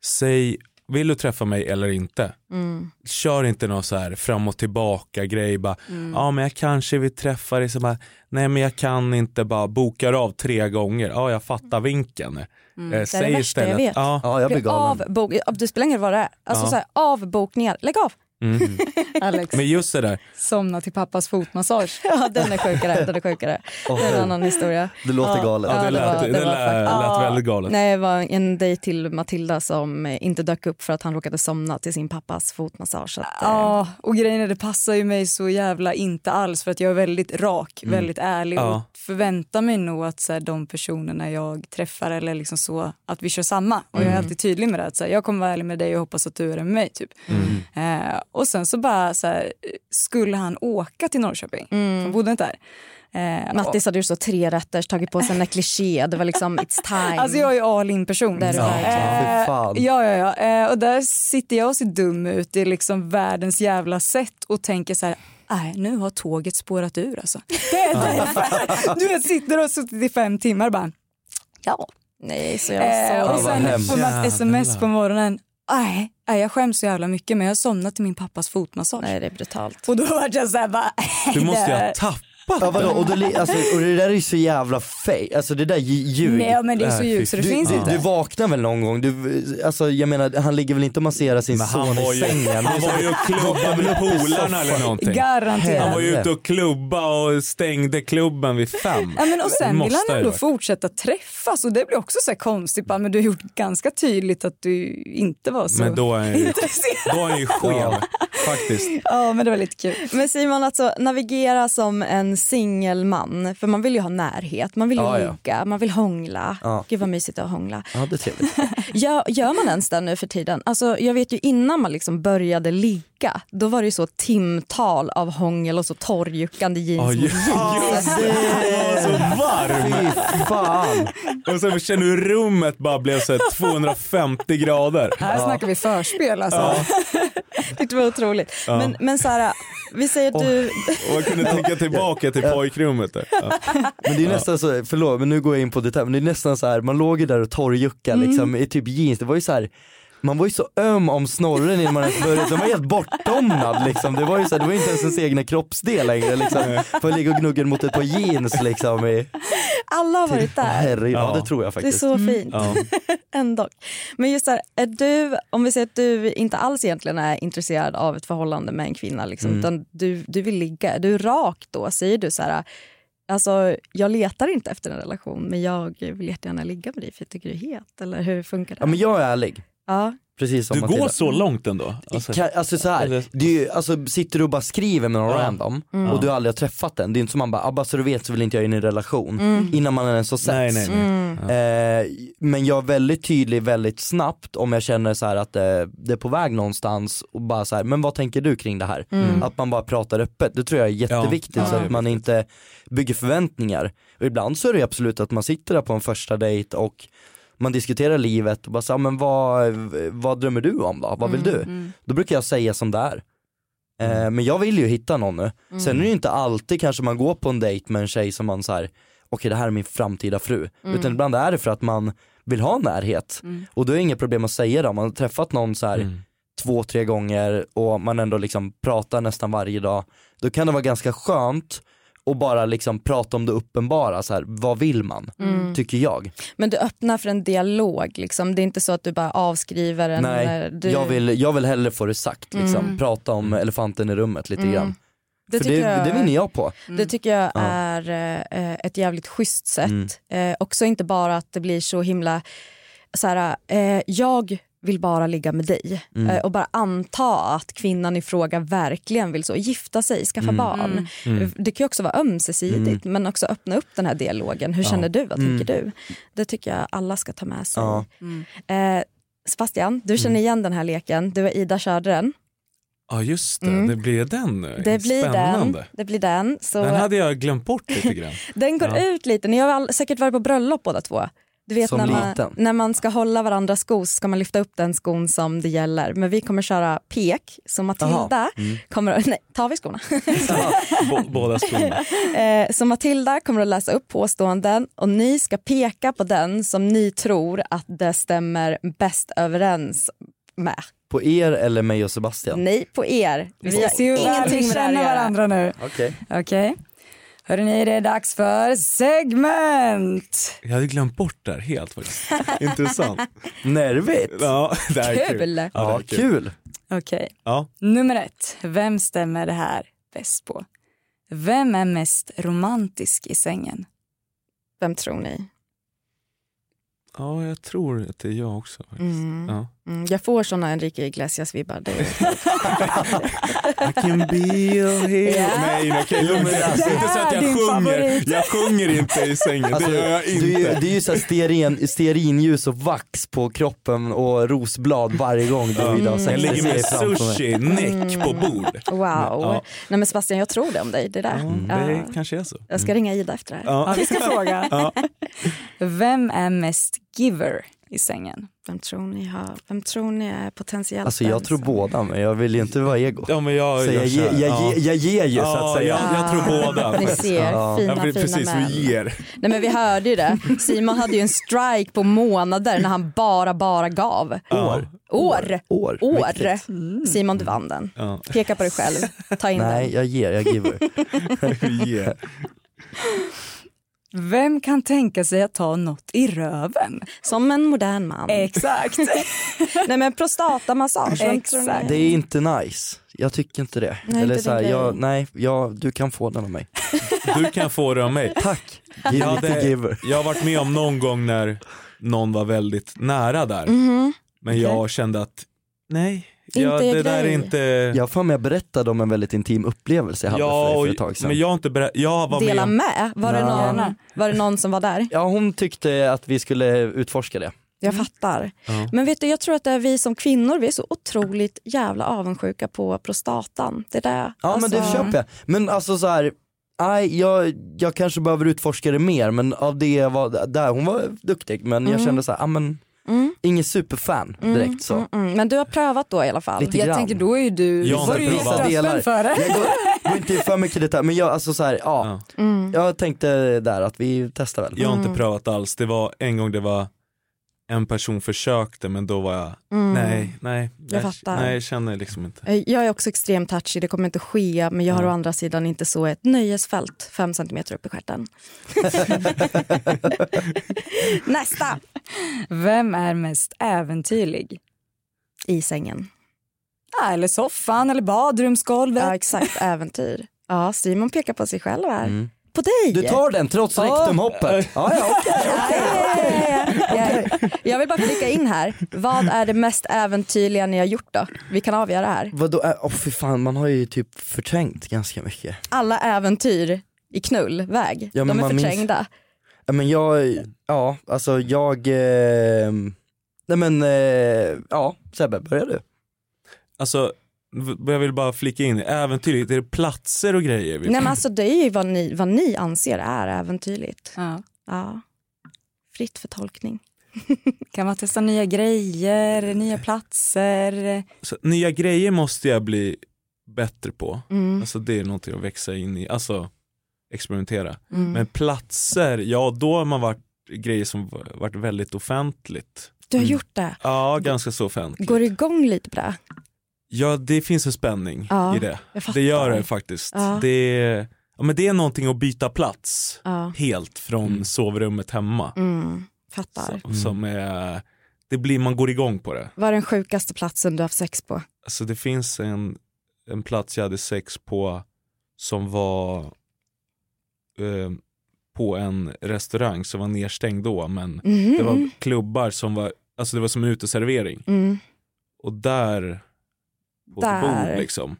säg, vill du träffa mig eller inte? Mm. Kör inte någon så här fram och tillbaka grej bara, Mm. ja men jag kanske vill träffa dig, så bara, nej men jag kan inte, bara bokar av tre gånger, ja jag fattar vinkeln. Mm. Eh, Det är det värsta jag vet. Ja. Ja, jag blir Blir galen. avbok... Det spelar ingen roll vad det är. Alltså Ja. så här, avbokningar, lägg av. Mm. *laughs* Alex, Men just det där, somna till pappas fotmassage. *laughs* Ja, den är sjukare. Den är sjukare. Åh, Det är en annan historia. Det låter Ja. galet. ja, det, det lät, var- det, det var lät, faktiskt- lät väldigt galet. Nej, det var en dejt till Matilda som inte dök upp för att han råkade somna till sin pappas fotmassage. Att, eh, Ja, och grejen är det passar ju mig så jävla inte alls för att jag är väldigt rak, Mm. väldigt ärlig Ja. och förväntar mig nog att så här, de personerna jag träffar eller liksom så att vi kör samma. Och jag är Mm. alltid tydlig med det, att så här, jag kommer vara ärlig med dig och hoppas att du är det med mig. Typ. Mm. Eh, och sen så bara så här, skulle han åka till Norrköping, Mm. han bodde inte där. Eh, Mattis hade ju så tre rätter, tagit på sig en kliché. Det var liksom it's time. Alltså jag är ju all in person. Där Ja, fan. ja, ja, ja. Eh, och där sitter jag och ser dum ut i liksom världens jävla sätt och tänker så här, nej nu har tåget spårat ur alltså. Det är därför. Du vet, sitter och har suttit i fem timmar och bara, ja. Nej, så jag Eh, så... och sen får man ett sms på morgonen, nej, jag skäms så jävla mycket men jag har somnat till min pappas fotmassage. Nej, det är brutalt. Och då var jag så här bara, Du måste ju ha tappat Ja, vadå? Och, det, li- alltså, och det där är ju så jävla fake, alltså det där är ju ljug. Nej men det är så Nej, ljug fy så det du, finns du, inte. du vaknar väl någon gång? Du, alltså, jag menar, han ligger väl inte och masserar sin Men son i ju, sängen? han var ju och klubbade med polarna eller någonting. Garanterat. Han var ju ute och klubba och stängde klubben vid fem. Ja, men och sen Måste vill han ändå fortsätta träffas och det blir också så här konstigt. Bara, men du har gjort ganska tydligt att du inte var så Men då är *laughs* intresserad. då är han ju skev, faktiskt. Ja men det var lite kul. Men Simon, alltså navigera som en singelman, för man vill ju ha närhet, man vill ju Ja, ja. ligga, man vill hångla. Ja. Gud vad mysigt att hångla. Ja, det är trevligt. *laughs* Gör, gör man ens det nu för tiden? Alltså, jag vet ju innan man liksom började ligga, då var det ju så timtal av hångel och så torrjuckande jeans. Ja, mot ju- jeans. just det. Var så varm. Fy fan. Och sen känner du hur rummet bara blev så här 250 grader. Här snackar vi förspel alltså. *laughs* Det var otroligt. Men, men så här, vi säger att du... Och jag kunde tänka tillbaka till pojkrummet där. Ja. *laughs* Men det är nästan så, förlåt men nu går jag in på detalj, men det är nästan så här, man låg ju där och torrjuckade Mm. liksom i typ jeans, det var ju så här man var ju så öm om snorren innan man ens började, den var helt bortdomnad liksom. Det var ju så här, det var inte ens ens egna kroppsdel längre liksom. För att ligga och gnugga mot ett par jeans liksom. I, Alla har varit där. herregud, ja. Ja. det tror jag Det är faktiskt. så fint. Ja. *laughs* Ändå. Men just där, är du, om vi säger att du inte alls egentligen är intresserad av ett förhållande med en kvinna, liksom, Mm. utan du, du vill ligga, är du rak då? Säger du så här, alltså jag letar inte efter en relation men jag vill jättegärna ligga med dig för jag tycker du är het, eller hur funkar det? Ja men jag är ärlig, Ja. precis som Du Matilda. går så långt ändå. Alltså, Ka- Alltså så här, Eller- det är ju, alltså, sitter du och bara skriver med någon Ja. random Mm. och du aldrig har träffat den, det är inte som man bara, ah, bara så du vet så vill inte jag in i en relation innan man ens har setts. nej, nej, nej. Mm. Eh, men jag är väldigt tydlig väldigt snabbt om jag känner så här att eh, det är på väg någonstans och bara så här, men vad tänker du kring det här? Mm. Att man bara pratar öppet, det tror jag är jätteviktigt Ja, så ja. att man inte bygger förväntningar. Och ibland så är det absolut att man sitter där på en första dejt och man diskuterar livet och bara så men vad, vad drömmer du om då? Vad vill du? Då brukar jag säga som det är. Eh, men jag vill ju hitta någon nu. Sen är det ju inte alltid kanske man går på en dejt med en tjej som man så här, okej det här är min framtida fru. Utan ibland är det för att man vill ha närhet. Och då är det inget problem att säga det om man har träffat någon så här Mm. två, tre gånger och man ändå liksom pratar nästan varje dag, då kan det vara ganska skönt och bara liksom prata om det uppenbara, så här, vad vill man? Mm. Tycker jag. Men du öppnar för en dialog liksom. Det är inte så att du bara avskriver en... Nej, du... jag, vill, jag vill hellre få det sagt, liksom. Mm. prata om elefanten i rummet lite Mm. grann. Det För det, jag- det vinner jag på. Det tycker jag Ja. är eh, ett jävligt schysst sätt. Mm. Eh, också inte bara att det blir så himla, så här, eh, jag vill bara ligga med dig Mm. eh, och bara anta att kvinnan i fråga verkligen vill så, gifta sig, skaffa Mm. barn. Mm. Det kan ju också vara ömsesidigt men också öppna upp den här dialogen. Hur Ja. känner du? Vad Mm. tänker du? Det tycker jag alla ska ta med sig. Ja. Eh, Sebastian, du känner igen den här leken. Du och Ida körde den. Ja just det, Mm. det blir den nu. Det blir Spännande. den. Det blir den. Så Den hade jag glömt bort lite grann. *laughs* Den går Ja. ut lite. Ni har väl säkert varit på bröllop båda två. Du vet Som när man, liten. när man ska hålla varandras sko så ska man lyfta upp den skon som det gäller. Men vi kommer köra pek, så Matilda. Mm. kommer, *laughs* nej, tar vi skorna? *laughs* Båda skorna. *laughs* eh, så Matilda kommer att läsa upp påståenden och ni ska peka på den som ni tror att det stämmer bäst överens med. På er eller mig och Sebastian? Nej, på er. Vi ska se hur väl ingenting med det att göra. varandra nu. Okej. Okej. Hörrni, det är dags för segment. Jag hade glömt bort det här helt faktiskt. *laughs* Intressant. Nervigt. Ja, det här är kul. Kul. Ja, Ja, är kul. kul. Okej. Ja. Nummer ett. Vem stämmer det här bäst på? Vem är mest romantisk i sängen? Vem tror ni? ja, jag tror att det är jag också. faktiskt. Mm. Ja. Mm, jag får såna Enrique Iglesias-vibbar. *laughs* I can be your hero. Ja. Nej, okej. Jo, men alltså, Det inte så att jag sjunger. favorit. Jag sjunger inte i sängen. Alltså, det gör jag det, är ju, inte. det är ju så stearin, stearinljus och vax på kroppen och rosblad varje gång du och Ida har sex. Jag ligger med sushi, näck på bord. Wow. Ja. Nej men Sebastian, jag tror det om dig. Det där. Mm, Ja. det kanske är så. Jag ska ringa Ida efter det här. Ja, Ja. vi ska fråga. Ja. Vem är mest giver i sängen? Vem tror ni har, vem tror ni är potentiellt Alltså jag tror båda men jag vill ju inte vara ego. Ja, men jag, Så jag, ge, kör. jag, Ja. ge, jag ger ju så Ja, att säga. jag- jag tror båda. Ni ser, Ja. fina Jag vill fina precis, män. vi ger. Nej men vi hörde ju det. Simon hade ju en strike på månader när han bara, bara gav. Ja. År. År. År. Viktigt. Simon du vann den. Ja. Peka på dig själv. Ta in Nej den. jag ger, jag giver. *laughs* Vem kan tänka sig att ta något i röven? Som en modern man. Exakt. *laughs* Nej men prostatamassage. Exakt. Det är inte nice. Jag tycker inte det. Nej, Eller inte så här, jag, nej, jag, du kan få den av mig. *laughs* Du kan få det av mig. Tack. Give Jag, it to hade, giver. jag har varit med om någon gång när någon var väldigt nära där. Mhm. Men jag kände att nej, jag, Inte det där är inte... Jag för mig jag berättade om en väldigt intim upplevelse jag hade ja, för, för ett tag sedan. men jag har inte berättat, jag var Dela med med. Var det, någon, var det någon som var där? Ja hon tyckte att vi skulle utforska det. Jag fattar. Ja. Men vet du, jag tror att det är vi som kvinnor, vi är så otroligt jävla avundsjuka på prostatan. Det där. Ja men det köper jag. Men alltså så här. Nej, jag, jag kanske behöver utforska det mer men av det jag var där, hon var duktig men jag Mm. kände så här, ah, men Mm. ingen superfan direkt så. Mm, mm. Men du har prövat då i alla fall? Lite Jag grann. tänker då är ju du, Jag var du ju öppen Delar. för det. Jag går, *laughs* går inte för mycket detalj men jag, alltså så här, ja, Ja. Mm. jag tänkte där att vi testar väl. jag har inte prövat alls. Det var en gång det var en person försökte men då var jag, Mm. nej, nej. Jag fattar. Nej, jag känner liksom inte. Eh, Jag är också extremt touchy, det kommer inte ske men jag har Ja. å andra sidan inte så ett nöjesfält fem centimeter upp i stjärten. *laughs* Nästa! Vem är mest äventyrlig? I sängen. Ah, eller soffan eller badrumsgolvet. Ja exakt, äventyr. Ja, Simon pekar på sig själv här. Mm. På dig! Du tar den trots rektumhoppet. *laughs* Ja, ja, okej. Jag, jag vill bara flika in här. Vad är det mest äventyrliga ni har gjort då? Vi kan avgöra här. Vadå, oh, fy fan man har ju typ förträngt ganska mycket. Alla äventyr i knullväg, Ja, men de är man minns- förträngda. Ja men jag, ja alltså jag, eh, nej men, eh, ja Sebbe börjar du. Alltså, jag vill bara flika in, äventyrligt, är det platser och grejer? Vi... Nej men alltså det är ju vad ni, vad ni anser är äventyrligt. Ja. Ja. Fritt för tolkning. *laughs* Kan man testa nya grejer, nya platser? Så, nya grejer måste jag bli bättre på. Mm. Alltså det är någonting att växa in i, alltså experimentera. Mm. Men platser, ja då har man varit grejer som varit väldigt offentligt. Du har gjort det. Ja, ganska så offentligt. Går du igång lite på det? Ja det finns en spänning Ja, i det. Det gör det faktiskt. Ja. Det, är, ja, men det är någonting att byta plats Ja. helt från sovrummet hemma. Mm, fattar. Som, som är, det blir, man går igång på det. Vad är den sjukaste platsen du har haft sex på? Alltså det finns en, en plats jag hade sex på som var eh, på en restaurang som var nedstängd då men Mhm. det var klubbar som var, alltså det var som en uteservering. Mm. Och där, på Där. ett bord liksom.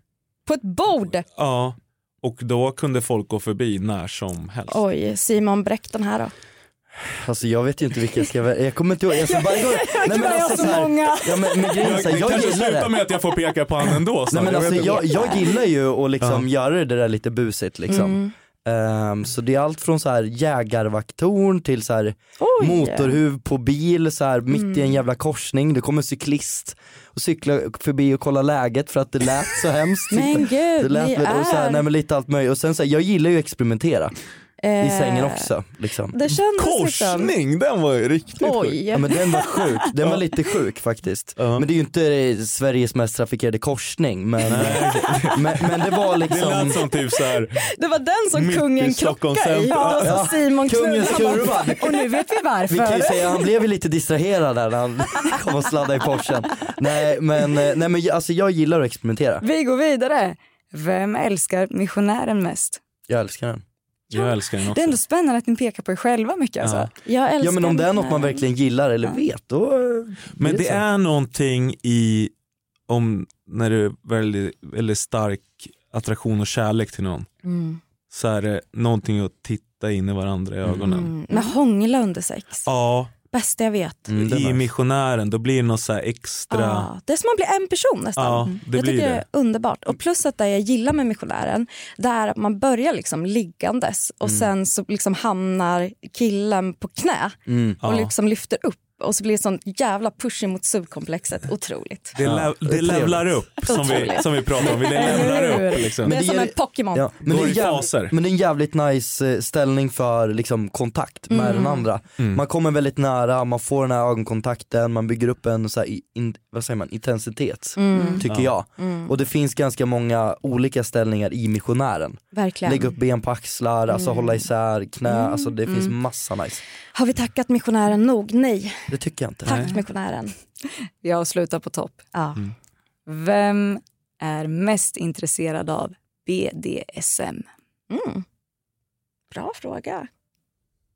På ett bord! Ja, och då kunde folk gå förbi när som helst. Oj, Simon Bräck den här då? Alltså jag vet ju inte vilka jag ska välja, jag kommer inte ihåg, alltså, varje gång, *laughs* nej men alltså så här, ja men, men grejen är så här, det jag kanske gillar slutar det. med att jag får peka på han ändå. så Nej men jag alltså jag, jag gillar ju att liksom Ja. göra det där lite busigt liksom. Mm. Ehm, så det är allt från så här jägarvakttorn till så här Oj. motorhuv på bil så här mitt i en Mm. jävla korsning, det kommer cyklist och cyklar förbi och kollar läget för att det lät så hemskt. *laughs* Men gud, det lät, ni och så här, är- nej men lite allt möjligt och sen så här, jag gillar ju att experimentera i Eh, sängen också. Liksom. Det liksom... Korsning, den var ju riktigt sjuk. Oj. Ja men den var sjuk, den var lite sjuk faktiskt. Ja. Men det är ju inte Sveriges mest trafikerade korsning men, *laughs* men, men det var Det liksom lät som typ så här. Det var den som kungen krockade i. centrum. Och så Ja. Simon Kungens kurva. Och nu vet vi Vi kan ju varför. säga han blev ju lite distraherad där när han *laughs* kom och sladdade i Porschen. Nej men, eh, nej, men alltså, jag gillar att experimentera, Vi går vidare. Vem älskar missionären mest? jag älskar den. Jag älskar den Det är också. ändå spännande att ni pekar på er själva mycket. Alltså. Ja. Jag älskar Ja men om det är något man verkligen gillar eller vet då eh, Men det så. är någonting i, om när det är väldigt, väldigt stark attraktion och kärlek till någon. Mm. Så är det någonting att titta in i varandra i ögonen. Mm. Men hångla under sex. Ja, Bästa jag vet. Mm, i nice. missionären då blir det något så här extra. Ja, det är som att bli en person nästan. Ja, det jag blir tycker det det. är underbart. Och plus att det jag gillar med missionären det är att man börjar liksom liggandes och sen så liksom hamnar killen på knä Mm. och Ja. liksom lyfter upp och så blir det sån jävla push mot subkomplexet. Otroligt. Det, Ja, lev, det det levlar upp som vi, som vi pratar om. Eller levlar upp liksom. det är det som en Pokémon. Ja, men, det är i jäv... faser. men det är en jävligt nice eh, ställning för liksom, kontakt med Mm. den andra. Mm. Man kommer väldigt nära, man får den här ögonkontakten, man bygger upp en så här, in, vad säger man, intensitet, Mm. tycker jag. Och det finns ganska många olika ställningar i missionären. Verkligen. Lägga upp ben på axlar, alltså Mm. hålla isär knä, alltså det finns Mm. massa nice. Har vi tackat missionären nog? Nej. Det tycker jag inte. Tack missionären. *laughs* Jag slutar på topp. Ja. Vem är mest intresserad av BDSM? Mm. Bra fråga.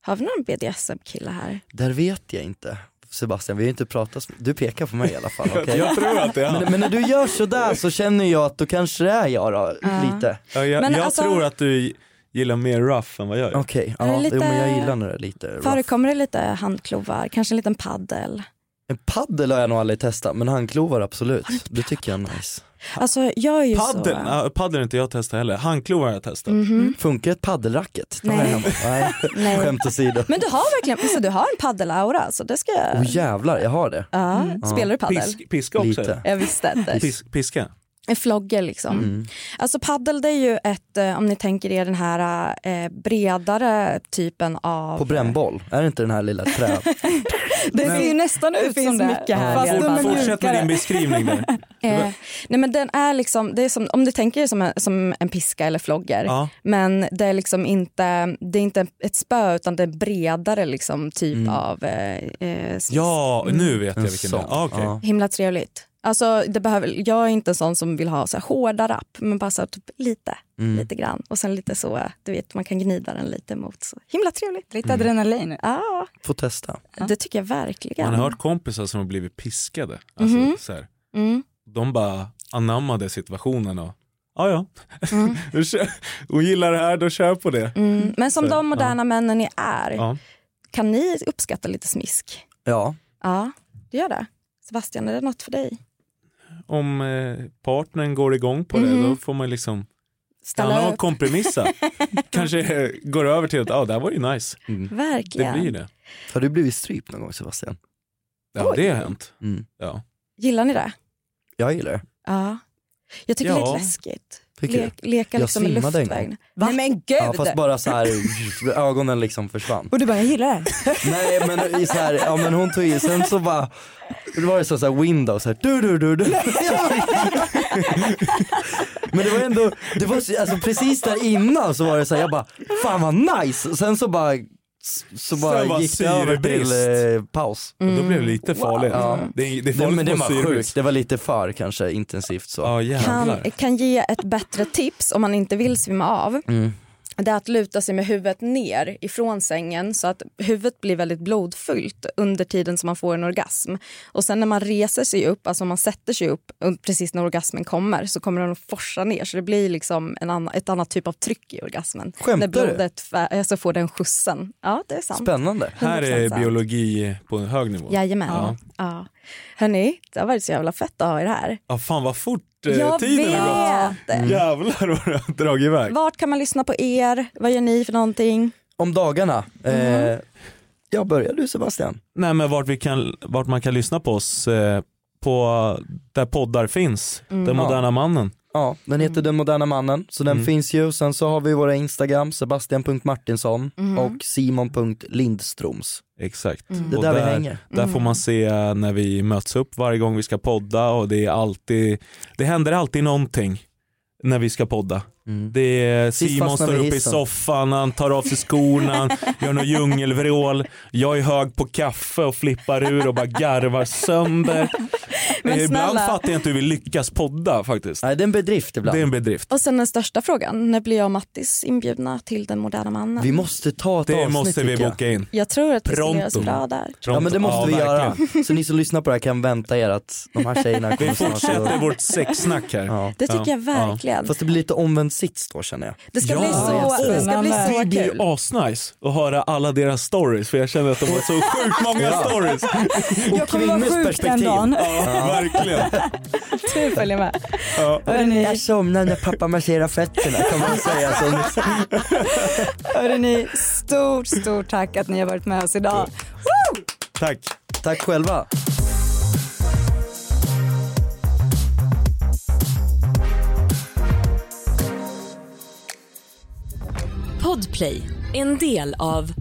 Har vi någon BDSM-kille här? Där vet jag inte. Sebastian, vi har ju inte pratat, så- du pekar på mig i alla fall. *laughs* okej? Jag tror att det är han. men, men när du gör sådär så känner jag att då kanske det är jag då, Ja. lite. Ja, jag Men jag alltså- tror att du gillar mer rough än vad jag gör. Okej, det ja, lite- jo, men jag gillar när det är lite rough. Förekommer det lite handklovar? Kanske en liten paddel? En paddel har jag nog aldrig testat, men handklovar absolut. Det tycker jag är nice. Alltså jag är ju Paddel, så... ja, paddel har inte jag testat heller. Handklovar har jag testat. Mhm. Funkar ett paddelracket? Nej. *laughs* Nej. Nej. Skämt åsido. Men du har verkligen alltså, du har en paddelaura så det ska jag... Åh jävlar, jag har det. Ja. Spelar du paddel? Pisk, piska också. Lite. Jag visste inte. Pisk, piska. En flogger liksom. Mm. Alltså paddel det är ju ett, eh, om ni tänker er den här eh, bredare typen av... På brännboll, är det inte den här lilla trä... *laughs* Det ser ju nästan Det ut som det. mycket här. Fast Ja. Fortsätt med din beskrivning där. *laughs* Eh, nej men den är liksom, det är som, om du tänker dig som en, som en piska eller flogger. Ja. Men det är liksom inte, det är inte ett spö utan det är bredare liksom typ Mm. av eh, eh, ja, nu vet jag En vilken det är. Ah, okej. Ja. Himla trevligt. Alltså, det behöver, jag är inte en sån som vill ha så här hårda rapp men bara så här, typ lite, Mm. lite grann. Och sen lite så, du vet man kan gnida den lite mot. Så. Himla trevligt. Lite adrenalin. Ja, Får testa. det tycker jag verkligen. Man har hört kompisar som har blivit piskade. Alltså, Mhm. så här. Mm. De bara anammade situationen och ja ja, Mm. *laughs* Hon gillar det här, då kör på det. Mm. Men som Så, de moderna männen ni är, Ja. kan ni uppskatta lite smisk? Ja, Ja, det gör det. Sebastian, är det något för dig? Om eh, partnern går igång på Mhm. det, då får man liksom stanna och kompromissa. *laughs* Kanske går över till att ja, det här var ju nice. mm. Det Verkligen. blir det. Har du blivit strypt någon gång Sebastian? Ja, Oj. det har hänt. Mm. Ja. Gillar ni det? Jag gillar det. Ja. Jag tycker det är Ja. lite läskigt. Tycker Le, leka Jag liksom med svimmade en gång. luftvägarna. Nej men gud! Ja, fast bara så här, ögonen liksom försvann. Och du bara, jag gillar det. *laughs* Nej men i så här, ja men hon tog i, sen så bara, det var det så, så här windows, så här, du du du du. *laughs* Men det var ändå, det var så- alltså precis där innan så var det så här, jag bara, fan vad nice. Sen så bara, så bara Sen var gick det över till eh, paus. Och då blev det lite farligt. Ja. Det, det är farligt men det var sjukt, det var lite för kanske intensivt så. Ja Kan, kan ge ett bättre tips om man inte vill svimma av. Mm. Det är att luta sig med huvudet ner ifrån sängen så att huvudet blir väldigt blodfyllt under tiden som man får en orgasm. Och sen när man reser sig upp, alltså om man sätter sig upp precis när orgasmen kommer så kommer den att forsa ner så det blir liksom en annan, ett annat typ av tryck i orgasmen. Skämtar när du? blodet fä- alltså får den skjutsen. Ja det är sant. Spännande. Här 100% är sant. biologi på en hög nivå. Jajamän. Ja. Ja. Hörni, det har varit så jävla fett att ha er här. Ja fan vad fort eh, Jag tiden har gått. vet! Jävlar vad det har dragit iväg. Vart kan man lyssna på er? Vad gör ni för någonting? Om dagarna, Mm. eh, ja börjar du Sebastian? Nej men vart, vi kan, vart man kan lyssna på oss eh, på där poddar finns. Mm. Den moderna mannen. Ja, den heter Den Moderna Mannen, så den Mm. finns ju. Sen så har vi våra Instagram, sebastian.martinsson Mhm. och simon.lindstroms. Exakt. Mm. Det är Och där vi där, hänger. där får man se när vi möts upp varje gång vi ska podda och det är alltid, det händer alltid någonting när vi ska podda. Mm. Det är Simon står vi i upp i hissen. soffan, han tar av sig skorna, *laughs* gör något djungelvrål. Jag är hög på kaffe och flippar ur och bara garvar sönder. *laughs* Men Ibland fattar jag inte hur vi lyckas podda faktiskt. Nej det är en bedrift ibland. Det är en bedrift. Och sen den största frågan, när blir jag och Mattis inbjudna till Den moderna mannen? Vi måste ta ett Det avsnitt måste vi boka in. Jag tror att det skulle Pronto. göras bra där. Ja men det måste Ja, vi verkligen. göra. Så ni som lyssnar på det här kan vänta er att de här tjejerna Vi kommer snart fortsätter vårt sexsnack här. Ja. Det tycker Ja, jag verkligen. Fast det blir lite omvänd sits då känner jag. Det ska Ja, bli så, det ska bli så Det blir kul. asnice att höra alla deras stories för jag känner att de har så sjukt många stories. Jag kommer vara sjuk den perspektiv. dagen. Ja, verkligen. Du följer med. Ja. Hörrni, Jag somnar när pappa masserar fötterna kan man säga. Så. Hörrni, stort, stort tack att ni har varit med oss idag. Tack. Tack själva. Podplay, en del av